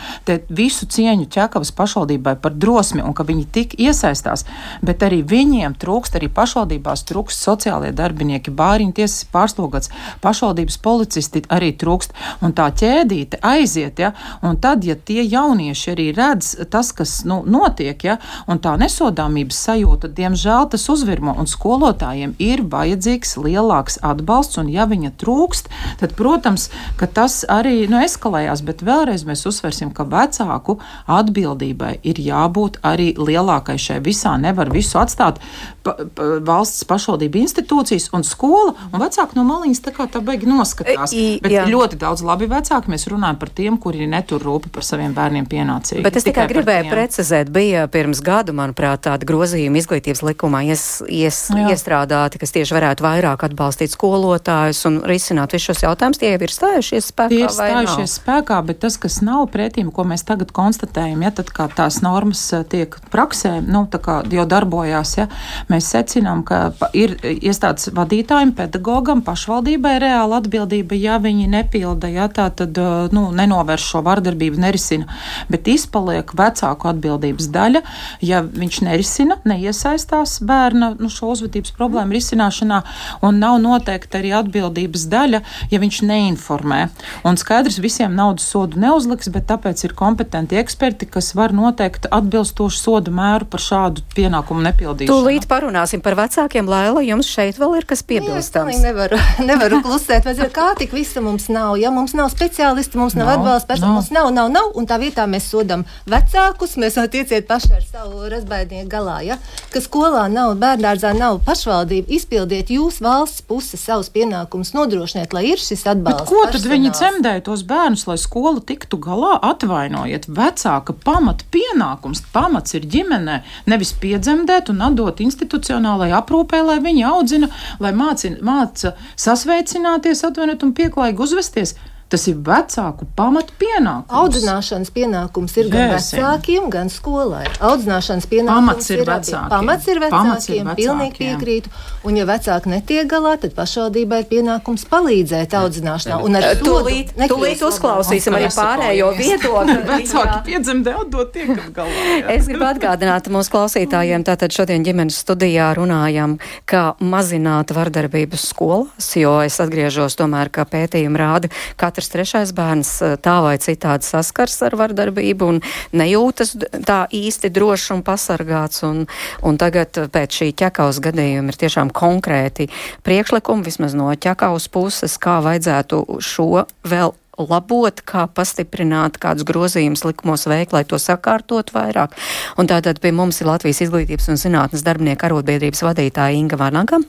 visu cieņu ķekavas pašvaldībai par drosmi un ka viņi tik iesaistās, bet arī viņiem trūkst, arī pašvaldībās trūkst sociālie darbinieki, bāriņu tiesas pārslogots, pašvaldības policisti arī trūkst. Un tā ķēdīte aiziet, ja, un tad, ja tie jaunieši arī redz tas, kas nu, notiek, ja, un tā nesodāmības sajūta, diemžēl tas uzvirmo, un skolotājiem ir vajadzīgs lielāks atbalsts, un ja viņa trūkst, tad, protams, ka tas arī nu, eskalējās, bet vēlreiz mēs uzsversim, ka vecāku atbildībai ir jābūt arī lielākai šai visā. Nevar visu atstāt pa, pa, valsts pašvaldību institūcijas un skola, un vecāki no maliņas tā kā tā beigi noskatās. I, bet jā. ļoti daudz labi vecāki mēs runājam par tiem, kuri netur rūpi par saviem bērniem pienācīgi. Bet es tikai, tikai gribēju precizēt, bija pirms gadu, manuprāt, tāda grozījuma izglītības likumā ies, ies, iestrādāti, kas tieši varētu vairāk atbalstīt skolotājus un risināt visus šos jautājumus. Tie jau ir stājušies stājušies spēkā? Tie ir stājušies spēkā, bet tas, kas nav pretīm, ko mēs tagad konstatējam, ja tad kā tās normas eh, tiek praksē, nu, tā kā jau darbojās, ja, mēs secinām, ka ir iestādes vadītājiem, pedagogam, pašvaldībai reāla atbildība, ja viņi nepilda, ja tā tad, eh, nu, nenovērš šo vardarbību, nerisina, bet izpaliek vecāku atbildības daļa, ja viņš nerisina, neiesaistās bērna, nu, šo uzvedības problēmu risināšanā, un nav noteikti arī atbildības daļa, ja viņš neinformē. Un skaidrs, visiem naudas sodu neuzliks, bet tāpēc ir kompetenti eksperti, kas var noteikt atbilstošu sodu mēru par šādu pienākumu nepildīšanu. Tūlīt parunāsim par vecākiem. Laila, jums šeit vēl ir kas piebilstams? Jā, nevaru, nevaru klusēt, bet kā tik visa mums nav? Ja mums nav speciālisti, mums nav, nav atbalsta personu, mums nav, nav, nav, un tā vietā mēs sodam vecākus, mēs jau tieciet paši ar savu razbaidnieku galā, ja? ka skolā nav, bērndārzā nav pašvaldība, izpildiet jūs valsts puses savus pienākumus nodrošiniet, lai ir šis atbalsts. Bet ko tad viņi Viņi cemdēja tos bērnus, lai skola tiktu galā. Atvainojiet, vecāka pamata pienākums, pamats ir ģimenē. Nevis piedzemdēt un atdot institucionālajai aprūpē, lai viņi audzina, lai mācina, māca sasveicināties, atvainojiet un pieklājīgi uzvesties. Tas ir vecāku pamatu pienākums. Audzināšanas pienākums ir gan Vēsim. vecākiem, gan skolai. Audzināšanas pienākums pamats ir, ir vecākiem. Pamats ir vecākiem, pamats ir vecākiem. pilnīgi piekrītu. Un, ja vecāki netiek galā, tad pašvaldībai ir pienākums palīdzēt audzināšanā. Un ar to tūlīt, tūlīt uzklausīsim arī pārējo viedokli. vecāki piedzemdē atdot tiekam galā. Jā. Es gribu atgādināt mūsu klausītājiem, tātad šodien ģimenes studijā runājam, kā mazināt vardarbības skolās, jo es atgriežos tomēr, ka pētījumi rāda, ka katrs trešais bērns tā vai citādi saskars ar vardarbību un nejūtas tā īsti drošs un pasargāts. Un, un tagad pēc šī ķekaus gadījuma ir tiešām konkrēti priekšlikumi, vismaz no ķekaus puses, kā vajadzētu šo vēl labot, kā pastiprināt, kādus grozījumus likumos veikt, lai to sakārtot vairāk. Un tātad pie mums ir Latvijas izglītības un zinātnes darbinieku arotbiedrības vadītāja Inga Vanaga.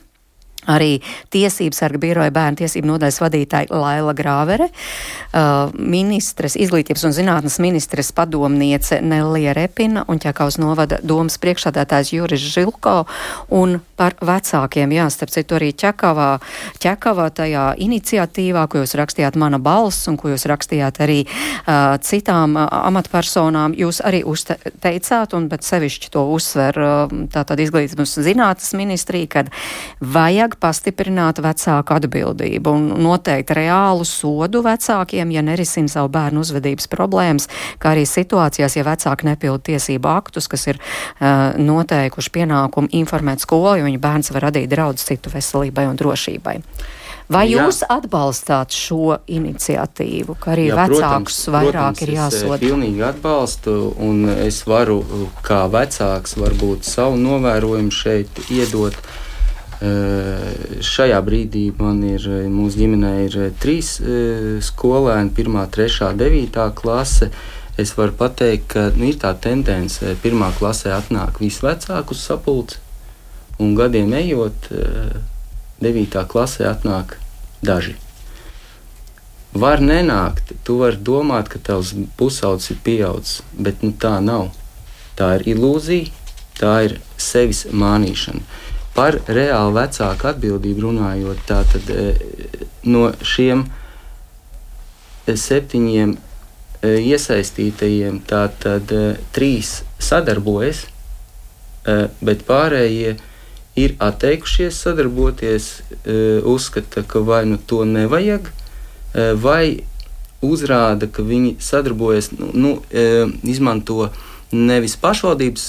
Arī Tiesības sarga biroja bērnu tiesību nodaļas vadītāja Laila Grāvere, uh, ministres, izglītības un zinātnes ministres padomniece Nelija Repina un ķekaus novada domas priekšādātājs Juris Žilko un par vecākiem. Jā, starp citu arī ķekavā, ķekavā tajā iniciatīvā, ko jūs rakstījāt mana balss un ko jūs rakstījāt arī uh, citām uh, amatpersonām, jūs arī uzteicāt un bet sevišķi to uzsver uh, tātad izglītības un zinātnes ministrija, kad vajag vajag pastiprināt vecāku atbildību un noteikt reālu sodu vecākiem, ja nerisina savu bērnu uzvedības problēmas, kā arī situācijās, ja vecāki nepilda tiesību aktus, kas ir uh, noteikuši pienākumu informēt skolu, jo viņa bērns var radīt draudus citu veselībai un drošībai. Vai Jā. jūs atbalstāt šo iniciatīvu, ka arī Jā, vecākus protams, vairāk protams, ir jāsoda? Es pilnīgi atbalstu, un es varu kā vecāks varbūt savu novērojumu šeit iedot. Šajā brīdī man ir, mūsu ģimenē ir trīs skolēni, 1, 3, 9 klase. Es varu pateikt, ka nu, ir tā tendence, ka pirmā klasē atnāk visvecāku sapulci, un gadiem ejot, 9. klasē atnāk daži. Var nenākt, tu vari domāt, ka tavs pusaudzis ir pieaudzis, bet nu, tā nav. Tā ir ilūzija, tā ir sevis mānīšana. Par reāli vecāku atbildību runājot, tātad e, no šiem e, septiņiem e, iesaistītajiem, tātad trīs sadarbojas, bet pārējie ir atteikušies sadarboties, uzskata, ka vai nu to nevajag, vai uzrāda, ka viņi sadarbojas, nu, nu, izmanto nevis pašvaldības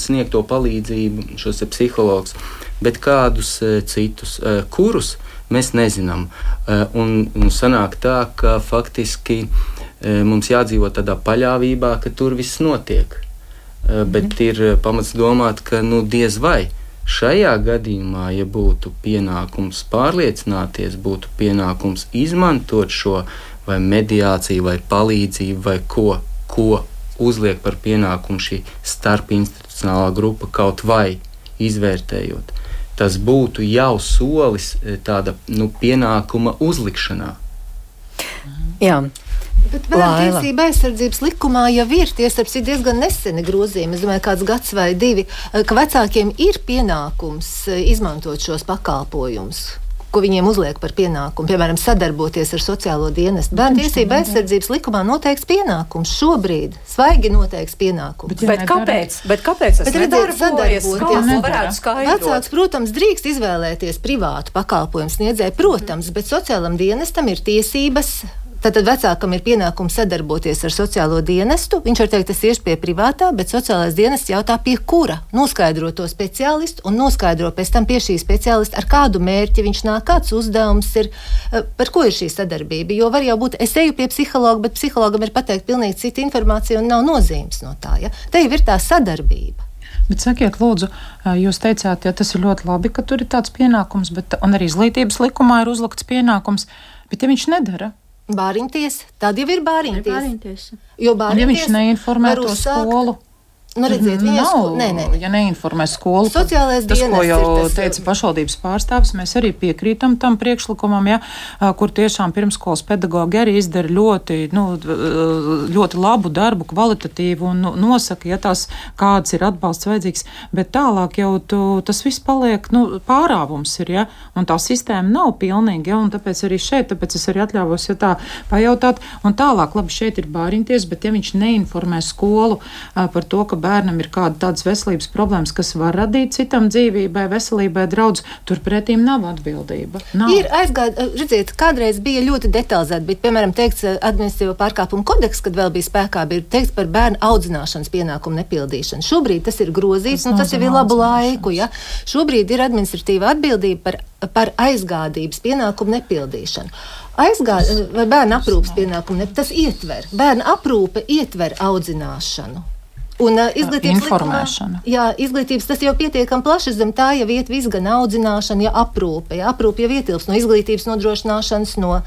sniegto palīdzību, šos psihologus, bet kādus e, citus, e, kurus mēs nezinām. E, un, un sanāk tā, ka faktiski mums jādzīvot tādā paļāvībā, ka tur viss notiek. Bet mm. ir pamats domāt, ka nu, diez vai šajā gadījumā, ja būtu pienākums pārliecināties, būtu pienākums izmantot šo vai mediāciju, vai palīdzību, vai ko, ko uzliek par pienākumu šī starpinstitucionālā grupa kaut vai izvērtējot tas būtu jau solis e, tāda nu, pienākuma uzlikšanā. Jā. Bet bērnu tiesība aizsardzības likumā jau ir tiesības diezgan neseni grozījumi. Es domāju, kāds gads vai divi, e, ka vecākiem ir pienākums e, izmantot šos pakalpojumus ko viņiem uzliek par pienākumu, piemēram, sadarboties ar sociālo dienestu. Bērnu tiesība aizsardzības likumā noteikts pienākums šobrīd, svaigi noteikts pienākums. Bet, bet kāpēc? Bet kāpēc tas ir sadarboties? Vecāks, protams, drīkst izvēlēties privātu pakalpojumu sniedzēju, protams, bet sociālam dienestam ir tiesības Tātad vecākam ir pienākums sadarboties ar sociālo dienestu. Viņš var teikt, tas ir pie privātā, bet sociālais dienests jautā, pie kura. Noskaidro to speciālistu un noskaidro pēc tam pie šī speciālista, ar kādu mērķi viņš nāk, kāds uzdevums ir, eh, par ko ir šī sadarbība. Jo var jau būt, es eju pie psihologa, bet psihologam ir pateikt pilnīgi cita informācija un nav nozīmes no tā. Ja? Te jau ir tā sadarbība. Bet sakiet, lūdzu, eh, jūs teicāt, ja tas ir ļoti labi, ka tur ir tāds pienākums, bet arī izglītības likumā ir uzlikts pienākums, bet ja viņš nedara, Bāriņties, tad jau ir bāriņties. Jo bāriņties ja viņš neinformē to skolu. Nu, redziet, mhm, nav, sko... nē, nē. Ja neinformē skolu, Sociālais tas, ko jau tas, teica pašvaldības pārstāvis, mēs arī piekrītam tam priekšlikumam, ja, kur tiešām pirmskolas pedagogi arī izdara ļoti, nu, ļoti labu darbu, kvalitatīvu un nu, nosaka, ja tās kāds ir atbalsts vajadzīgs, bet tālāk jau tu, tas viss paliek, nu, pārāvums ir, ja, un tā sistēma nav pilnīga, ja, un tāpēc arī šeit, tāpēc es arī atļāvos, ja tā pajautāt, un tālāk, labi, šeit ir bāriņties, bet ja viņš neinformē skolu par to, ka bērnam ir kāda tādas veselības problēmas, kas var radīt citam dzīvībai, veselībai draudz, turpretīm nav atbildība. Nav. Ir aizgājis, eh, redziet, kādreiz bija ļoti detalizēti, bet, piemēram, teikts eh, administratīvo pārkāpumu kodeks, kad vēl bija spēkā, bija teikts par bērnu audzināšanas pienākumu nepildīšanu. Šobrīd tas ir grozīts, tas, un tas jau ir labu laiku. Ja? Šobrīd ir administratīva atbildība par, par aizgādības pienākumu nepildīšanu. Aizgāja, vai bērnu aprūpas pienākumu, ne, tas ietver. Bērnu aprūpe ietver audzināšanu. Un uh, izglītības informēšana. Likumā, jā, izglītības tas jau pietiekami plaši zem tā jau iet viss gan audzināšana, ja aprūpe. Ja, aprūpe jau ietilps no izglītības nodrošināšanas, no uh,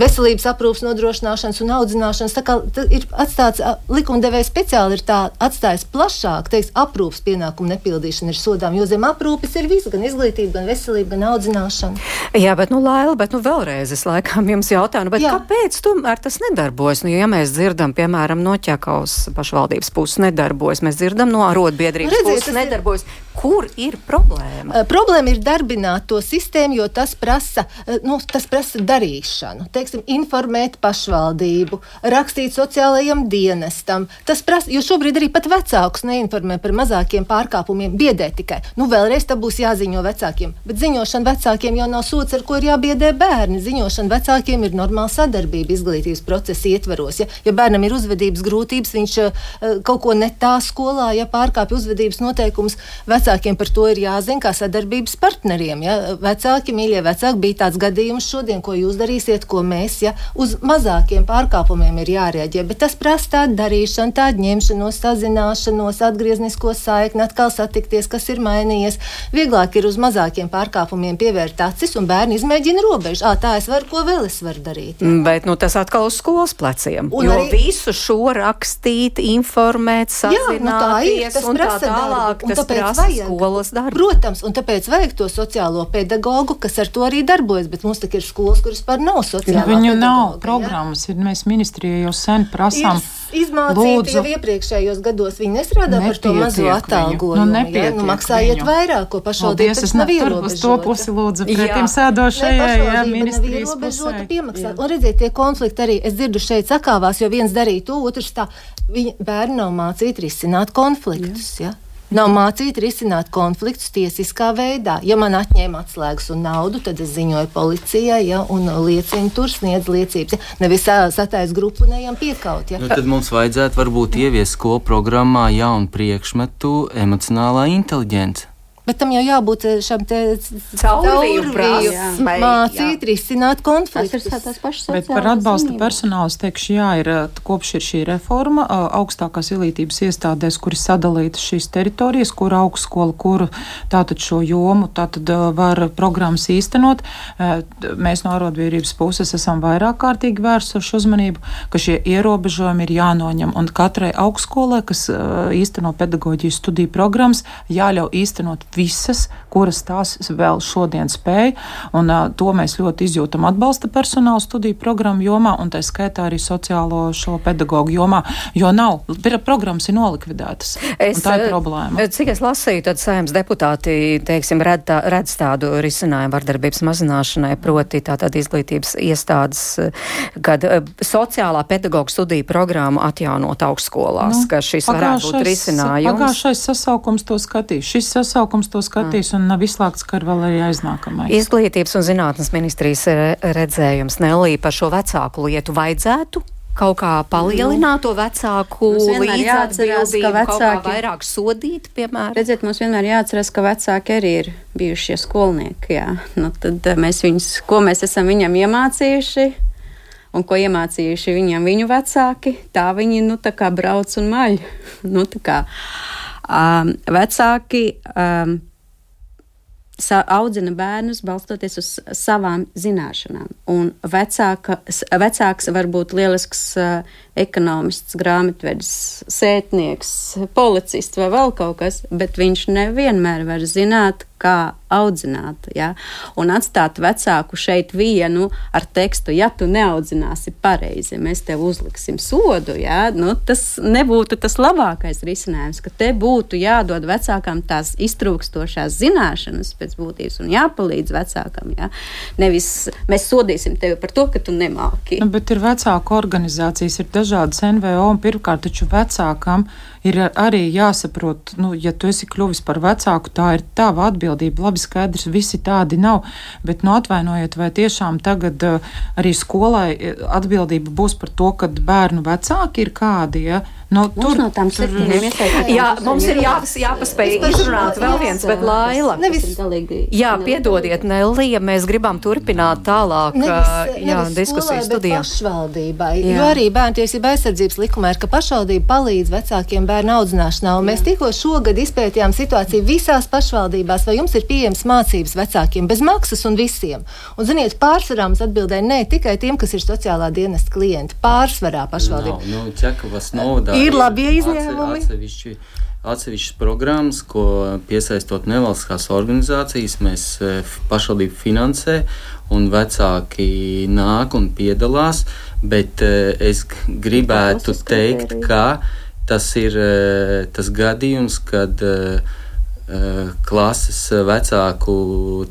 veselības aprūpas nodrošināšanas un audzināšanas. Tā kā ir atstāts likumdevējs speciāli ir tā atstājis plašāk, teiks, aprūpas pienākumu nepildīšana ir sodām, jo zem aprūpes ir viss, gan izglītība, gan veselība, gan audzināšana. Jā, bet nu Laila, bet nu vēlreiz es laikam jums jautāju, nu, kāpēc tomēr tas nedarbojas? Nu, ja mēs dzirdam, piemēram, no ķekaus pašvaldības pašvaldības puses nedarbojas. Mēs dzirdam no arotbiedrības puses nedarbojas. Kur ir problēma? Uh, problēma ir darbināt to sistēmu, jo tas prasa, uh, nu, tas prasa darīšanu. Teiksim, informēt pašvaldību, rakstīt sociālajiem dienestam. Tas prasa, jo šobrīd arī pat vecākus neinformē par mazākiem pārkāpumiem, biedē tikai. Nu, vēlreiz tam būs jāziņo vecākiem. Bet ziņošana vecākiem jau nav sots, ar ko ir jābiedē bērni. Ziņošana vecākiem ir normāla sadarbība izglītības procesa ietvaros. Ja, ja bērnam ir uzvedības grūtības, viņš uh, kaut ko ne tā skolā, ja pārkāpj uzvedības noteikumus, vecāks vecākiem par to ir jāzina kā sadarbības partneriem. Ja? Vecāki, mīļie vecāki, bija tāds gadījums šodien, ko jūs darīsiet, ko mēs, ja uz mazākiem pārkāpumiem ir jārēģē. Bet tas prasa tādu darīšanu, tādu ņemšanos, sazināšanos, atgrieznisko saikni, atkal satikties, kas ir mainījies. Vieglāk ir uz mazākiem pārkāpumiem pievērt acis un bērni izmēģina robežu. À, tā es varu, ko vēl es varu darīt. Ja? Bet nu, tas atkal uz skolas pleciem. Un jo arī... visu šo rakstīt, informēt, sazināties. Jā, nu tā ir. Tas prasa tā tālāk, darbu, tas prasa vajag, skolas darbu. Protams, un tāpēc vajag to sociālo pedagogu, kas ar to arī darbojas. Bet mums ir skolas, kuras par nav sociālā. Viņu nav programmas, ja? ir mēs ministrijai jau sen prasām. Izmācīti jau iepriekšējos gados. Viņi nestrādā par to mazo atalgojumu. Nu, ja? nu, maksājiet viņu. vairāk, ko pašvaldības tas nav ierobežota. To pusi lūdzu pretim sēdošajai, jā, ministrijas pusē. Piemaksāt. Un redziet, tie konflikti arī, es dzirdu šeit sakāvās, jo viens darīja to, otrs tā. Viņi bērni nav mācīti risināt konfliktus. Jā. Ja? Nav mācīti risināt konfliktus tiesiskā veidā. Ja man atņēma atslēgas un naudu, tad es ziņoju policijai, ja, un liecinu tur sniedz liecības. Ja. Nevis satais grupu neejam piekaut. Ja. Nu, tad mums vajadzētu varbūt ieviest skolu programmā jaunu priekšmetu emocionālā inteliģence. Bet tam jau jābūt eh, šam caurvīju prasmei. Mācīt, risināt konfliktus. Bet par atbalsta personālu es teikšu, jā, ir eh, kopš ir šī reforma augstākās izglītības iestādēs, kur ir sadalītas šīs teritorijas, kur augstskola, kuru tātad šo jomu tātad var programmas īstenot. Mēs no arotbiedrības puses esam vairāk kārtīgi vērsuši uzmanību, ka šie ierobežojumi ir jānoņem. Un katrai augstskolai, kas īsteno pedagoģijas studiju programmas, jāļauj īstenot visas, kuras tās vēl šodien spēj. Un, uh, to mēs ļoti izjūtam atbalsta personāla studiju programmu jomā, un tā skaitā arī sociālo šo pedagoģu jomā, jo nav, programmas ir nolikvidētas. Es, tā ir problēma. Cik es lasīju, tad saimnes deputāti, teiksim, redz, tā, redz tādu risinājumu vardarbības mazināšanai, proti tātad izglītības iestādes, kad sociālā pedagoģa studiju programmu atjaunot augstskolās, nu, ka šis varētu būt risinājums. Pagājušais sasaukums to skatīs. Šis sasaukums to skatīs un nav izslēgts, ka ir vēl arī aiznākamais. Izglītības un zinātnes ministrijas redzējums Nelī par šo vecāku lietu vajadzētu kaut kā palielināt to vecāku līdzatbildību, ka vecāki vairāk sodīt, piemēram? Redziet, mums vienmēr jāatcerās, ka vecāki arī ir bijušie skolnieki, jā. Nu, tad eh, mēs viņus, ko mēs esam viņam iemācījuši, un ko iemācījuši viņam viņu vecāki, tā viņi, nu, tā kā brauc un maļ. nu, tā kā um, vecāki um, audzina bērnus balstoties uz savām zināšanām. Un vecāka, vecāks var būt lielisks ekonomists, grāmatvedis, sētnieks, policists vai vēl kaut kas, bet viņš nevienmēr var zināt, kā audzināt. Ja? Un atstāt vecāku šeit vienu ar tekstu, ja tu neaudzināsi pareizi, mēs tev uzliksim sodu. Ja? Nu, tas nebūtu tas labākais risinājums, ka te būtu jādod vecākam tās iztrūkstošās zināšanas pēc būtības un jāpalīdz vecākam. Ja? Nevis mēs sodīsim tevi par to, ka tu nemāki. Nu, bet ir vecāku organizācijas, ir dažādas NVO un pirmkārt taču vecākam ir arī jāsaprot, nu, ja tu esi kļuvis par vecāku, tā ir tava atbildība. Labi, skaidrs, visi tādi nav, bet nu, atvainojiet, vai tiešām tagad uh, arī skolai atbildība būs par to, ka bērnu vecāki ir kādi. Ja? Nu, tur no tām septiņiem ieteikumiem. Jā, mums ir jā, jāpaspēj izrunāt vēl viens, bet Laila. Nevis, jā, piedodiet, Nelija, mēs gribam turpināt tālāk nevis, jā, nevis diskusiju studijā. Pašvaldībai, jā. jo arī bērntiesība aizsardzības likumā ir, ka pašvaldība palīdz vecākiem bērnu audzināšanā. Un mēs tikko šogad izpētījām situāciju visās pašvaldībās, vai jums ir pieejams mācības vecākiem bez maksas un visiem. Un, ziniet, pārsvarā mums atbildēja ne tikai tiem, kas ir sociālā dienesta klienti, pārsvarā pašvaldība. No, no, Čekavas novadā ir labi izņēmumi. Atsevišķi, atsevišķas programmas, ko piesaistot nevalstiskās organizācijas, mēs e, pašvaldību finansē, un vecāki nāk un piedalās. Bet e, es gribētu teikt, ka tas ir e, tas gadījums, kad klases vecāku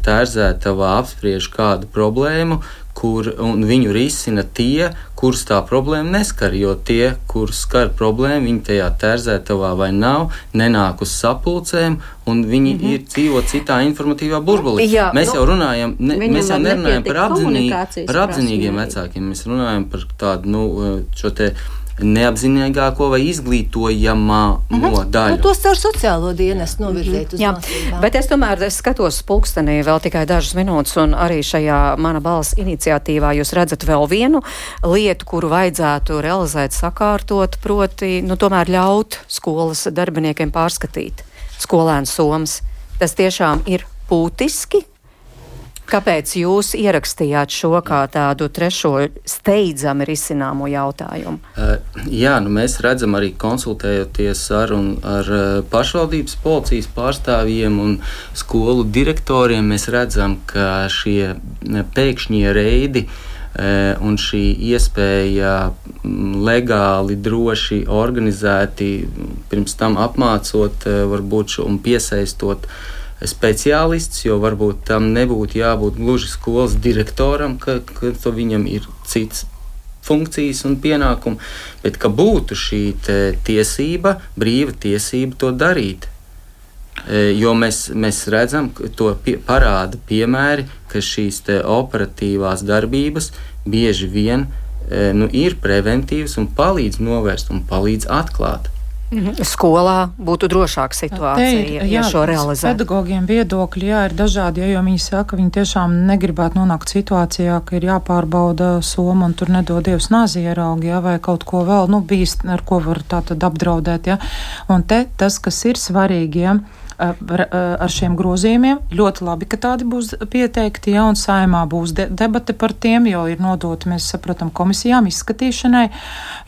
tērzētavā apspriež kādu problēmu, kur viņu risina tie, kurus tā problēma neskar. Jo tie, kurus skar problēma, viņi tajā tērzētavā vai nav, nenāk uz sapulcēm, un viņi mm -hmm. ir dzīvo citā informatīvā burbulī. Jā, mēs nu, jau runājam, ne, mēs jau nerunājam par, apzinī, par apzinīgiem vecākiem, mēs runājam par tādu nu, šo te neapzinīgāko vai izglītojamā mm -hmm. daļu. Nu, tos caur sociālo dienestu novirzīt uz mācībām. bet es tomēr es skatos pulkstenī vēl tikai dažas minūtes, un arī šajā mana balss iniciatīvā jūs redzat vēl vienu lietu, kuru vajadzētu realizēt, sakārtot, proti, nu, tomēr ļaut skolas darbiniekiem pārskatīt skolēnu somas. Tas tiešām ir būtiski. Kāpēc jūs ierakstījāt šo kā tādu trešo steidzami risināmo jautājumu? Uh, jā, nu mēs redzam arī konsultējoties ar, un, ar uh, pašvaldības policijas pārstāvjiem un skolu direktoriem, mēs redzam, ka šie ne, pēkšņie reidi uh, un šī iespēja mm, legāli, droši, organizēti, pirms tam apmācot, uh, varbūt un piesaistot speciālists, jo varbūt tam nebūtu jābūt gluži skolas direktoram, ka, ka viņam ir cits funkcijas un pienākumi, bet ka būtu šī tiesība, brīva tiesība to darīt. E, jo mēs, mēs redzam, ka to pie, parāda piemēri, ka šīs operatīvās darbības bieži vien e, nu, ir preventīvas un palīdz novērst un palīdz atklāt. Mhm. Skolā būtu drošāka situācija, ir, ja jā, šo realizētu. Pedagogiem viedokļi jā, ir dažādi, jo viņi saka, ka viņi tiešām negribētu nonākt situācijā, ka ir jāpārbauda soma un tur nedod dievs nāzi ieraugi, ja, vai kaut ko vēl, nu, bīst, ar ko var tā tad apdraudēt, ja. Un te tas, kas ir svarīgi, ja, ar šiem grozījumiem. Ļoti labi, ka tādi būs pieteikti, ja un saimā būs de debate par tiem, jo ir nodoti, mēs saprotam, komisijām izskatīšanai,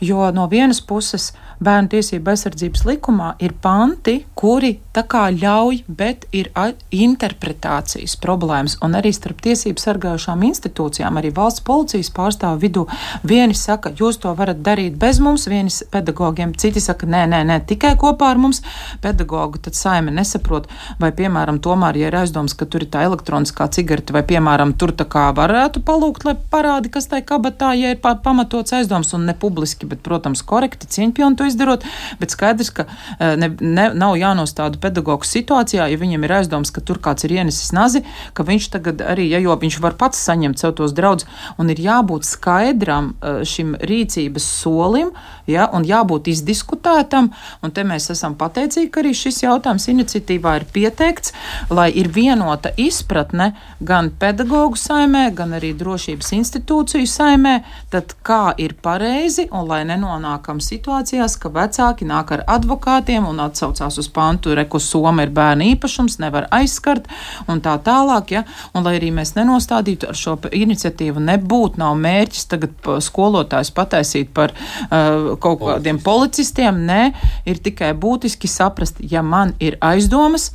jo no vienas puses bērnu tiesību aizsardzības likumā ir panti, kuri tā kā ļauj, bet ir interpretācijas problēmas. Un arī starp tiesību sargājušām institūcijām, arī valsts policijas pārstāvu vidū, vieni saka, jūs to varat darīt bez mums, vieni pedagogiem, citi saka, nē, nē, nē, tikai kopā ar mums. Pedagogu tad saime nesaprot, vai, piemēram, tomēr, ja ir aizdoms, ka tur ir tā elektroniskā cigarete, vai, piemēram, tur tā kā varētu palūgt, lai parādi, kas tai kabatā, ja ir pamatots aizdoms un ne publiski, bet, protams, korekti, cieņpilni to izdarot, bet skaidrs, ka ne, ne, nav jānostāda pedagogu situācijā, ja viņam ir aizdoms, ka tur kāds ir ienesis nazi, ka viņš tagad arī, ja jo viņš var pats saņemt sev tos draudus, un ir jābūt skaidram šim rīcības solim, ja, un jābūt izdiskutētam, un te mēs esam pateicīgi, ka arī šis jautājums iniciatīvā ir pieteikts, lai ir vienota izpratne gan pedagoģu saimē, gan arī drošības institūciju saimē, tad kā ir pareizi, un lai nenonākam situācijās, ka vecāki nāk ar advokātiem un atsaucās uz pantu, reku Soma ir bērna īpašums, nevar aizskart un tā tālāk, ja, un lai arī mēs nenostādītu ar šo iniciatīvu, nebūtu nav mērķis tagad skolotājs pataisīt par uh, kaut kādiem policistiem, nē, ir tikai būtiski saprast, ja man ir aizdomas,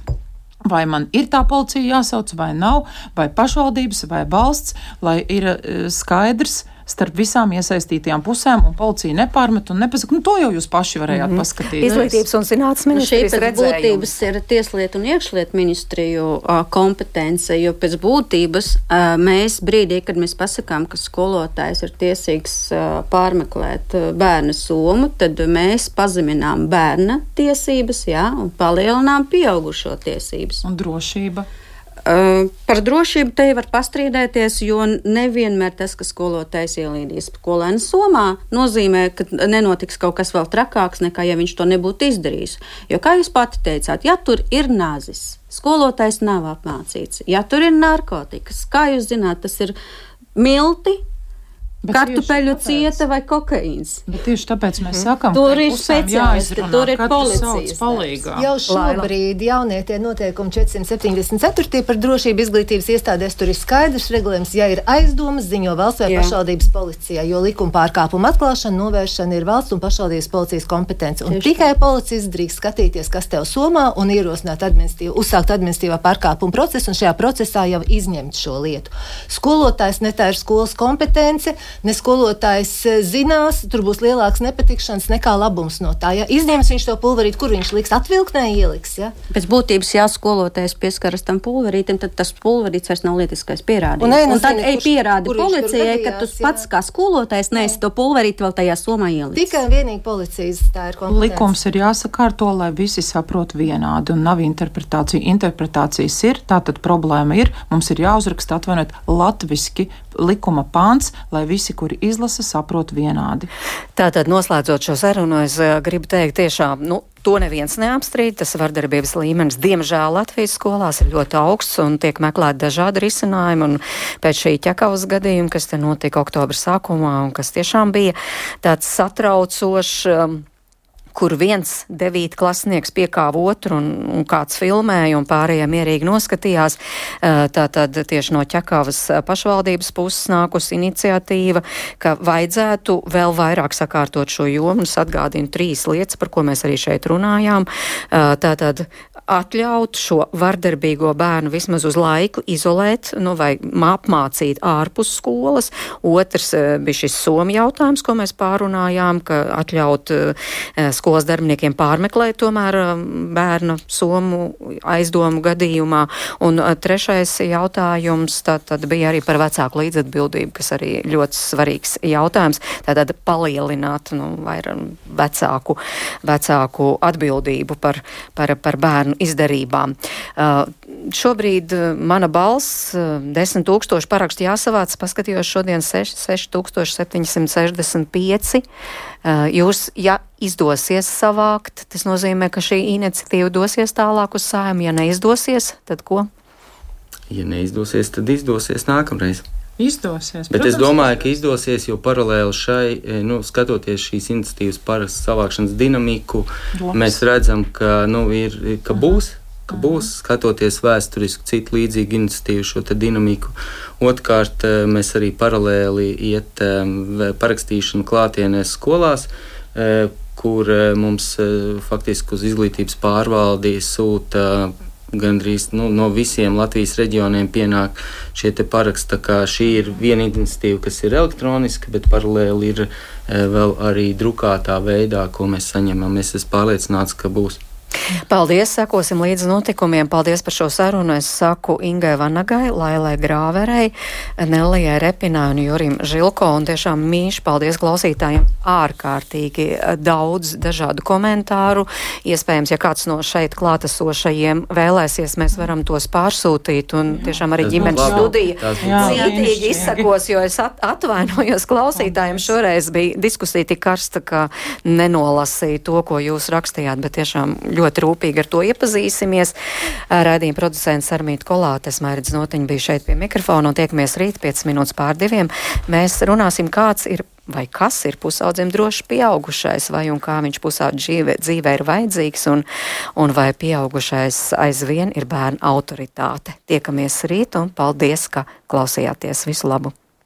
vai man ir tā policija jāsauc vai nav, vai pašvaldības vai valsts, lai ir uh, skaidrs, starp visām iesaistītajām pusēm, un policija nepārmet un nepasaka, nu to jau jūs paši varējāt mm -hmm. paskatīties. Izglītības un zinātnes ministrijas nu, pēc būtības ir tieslietu un iekšlietu ministriju uh, kompetence, jo pēc būtības uh, mēs brīdī, kad mēs pasakām, ka skolotājs ir tiesīgs uh, pārmeklēt uh, bērna somu, tad mēs pazeminām bērna tiesības, jā, un palielinām pieaugušo tiesības. Un drošība. Uh, par drošību te var pastrīdēties, jo nevienmēr tas, ka skolotājs ielīdīs skolēnu somā, nozīmē, ka nenotiks kaut kas vēl trakāks, nekā ja viņš to nebūtu izdarījis. Jo, kā jūs pati teicāt, ja tur ir nazis, skolotājs nav apmācīts, ja tur ir narkotikas, kā jūs zināt, tas ir milti, kartupeļu cieta vai kokaīns. Bet tieši tāpēc mēs sakām, tur ir speciālisti, tur ir policijas palīgā. Jau šobrīd jaunie tie noteikumi 474 par drošību izglītības iestādēs tur ir skaidrs regulējums, ja ir aizdomas, ziņo valsts vai Jā. pašvaldības policijā, jo likuma pārkāpuma atklāšana, novēršana ir valsts un pašvaldības policijas kompetence. Un Tieši tikai policists drīkst skatīties, kas tev somā un ierosināt administratīvu, uzsākt administratīvā pārkāpuma procesu un šajā procesā jau izņemt šo lietu. Skolotājs ne tā ir skolas kompetence, ne skolotājs e, zinās, tur būs lielāks nepatikšanas nekā labums no tā. Ja? Izņems viņš to pulverīti, kur viņš liks, atvilknē ieliks. Ja? Pēc būtības, ja skolotājs pieskaras tam pulverītam, tad tas pulverīts vairs nav lietiskais pierādījums. Un, un tad ej pierādi kur policijai, ka tu pats kā skolotājs neesi to pulverīti vēl tajā somā ielicis. Tikai un vienīgi policijas tā ir kompetence. Likums ir jāsakārto, lai visi saprot vienādi un nav interpretācija. Interpretācijas ir, tā tad problēma ir, mums ir jāuzraksta atvainot latviski likuma pāns, lai visi, kuri izlasa, saprot vienādi. Tātad, noslēdzot šo sarunu, es uh, gribu teikt, tiešām, nu, To neviens neapstrīd. Tas vardarbības līmenis, diemžēl, Latvijas skolās ir ļoti augsts un tiek meklēti dažādi risinājumi. Un pēc šī ķekavas gadījuma, kas te notika oktobra sākumā un kas tiešām bija tāds satraucošs. Um, kur viens devītklasnieks piekāva otru un, un kāds filmēja un pārējie mierīgi noskatījās. Tātad tieši no ķekavas pašvaldības puses nākus iniciatīva, ka vajadzētu vēl vairāk sakārtot šo jomu. Es atgādinu trīs lietas, par ko mēs arī šeit runājām. Tātad atļaut šo vardarbīgo bērnu vismaz uz laiku izolēt nu, vai apmācīt ārpus skolas. Otrs bija šis somu jautājums, ko mēs pārunājām, ka atļaut skolas darbiniekiem pārmeklēt tomēr bērnu somu aizdomu gadījumā. Un trešais jautājums tad, tad bija arī par vecāku līdzatbildību, kas arī ļoti svarīgs jautājums. Tātad palielināt nu, vecāku, vecāku atbildību par, par, par bērnu izdarībām. Uh, šobrīd mana balss, 10 tūkstoši parakstu jāsavāc, paskatījos šodien 6765. Uh, jūs, ja izdosies savākt, tas nozīmē, ka šī iniciatīva dosies tālāk uz sājumu. Ja neizdosies, tad ko? Ja neizdosies, tad izdosies nākamreiz. Izdosies. Bet protams, es domāju, ka izdosies, jo paralēli šai, e, nu, skatoties šīs iniciatīvas parakstu savākšanas dinamiku, Labs. mēs redzam, ka, nu, ir, ka būs. Ka būs skatoties vēsturiski citu līdzīgu iniciatīvu, šo dinamiku. Otrkārt, e, mēs arī paralēli iet e, parakstīšanu klātienēs skolās, kur mums faktiski uz izglītības pārvaldi sūta gandrīz nu, no visiem Latvijas reģioniem pienāk šie paraksti. Šī ir viena iniciatīva, kas ir elektroniska, bet paralēli ir vēl arī drukātā veidā, ko mēs saņemam. Es esmu pārliecināts, ka būs. Paldies, sekosim līdz notikumiem. Paldies par šo sarunu. Es saku Ingai Vanagai, Lailai Grāverei, Nelijai Repinai un Jurim Žilko. Un tiešām mīši paldies klausītājiem. Ārkārtīgi daudz dažādu komentāru. Iespējams, ja kāds no šeit klātesošajiem vēlēsies, mēs varam tos pārsūtīt. Un tiešām arī ģimenes studija cītīgi izsakos, jo es atvainojos klausītājiem. Šoreiz bija diskusija tik karsta, ka nenolasīja to, ko jūs rakstījāt, bet tiešām ļoti ļoti rūpīgi ar to iepazīsimies. Radījuma producents Armīta Kolātes, Mairidz Notiņa bija šeit pie mikrofona un tiekamies rīt 5 minūtes pār diviem. Mēs runāsim, kāds ir vai kas ir pusaudzim droši pieaugušais, vai un kā viņš pusaudzim dzīvē, dzīvē ir vajadzīgs, un, un vai pieaugušais aizvien ir bērna autoritāte. Tiekamies rīt, un paldies, ka klausījāties. Visu labu!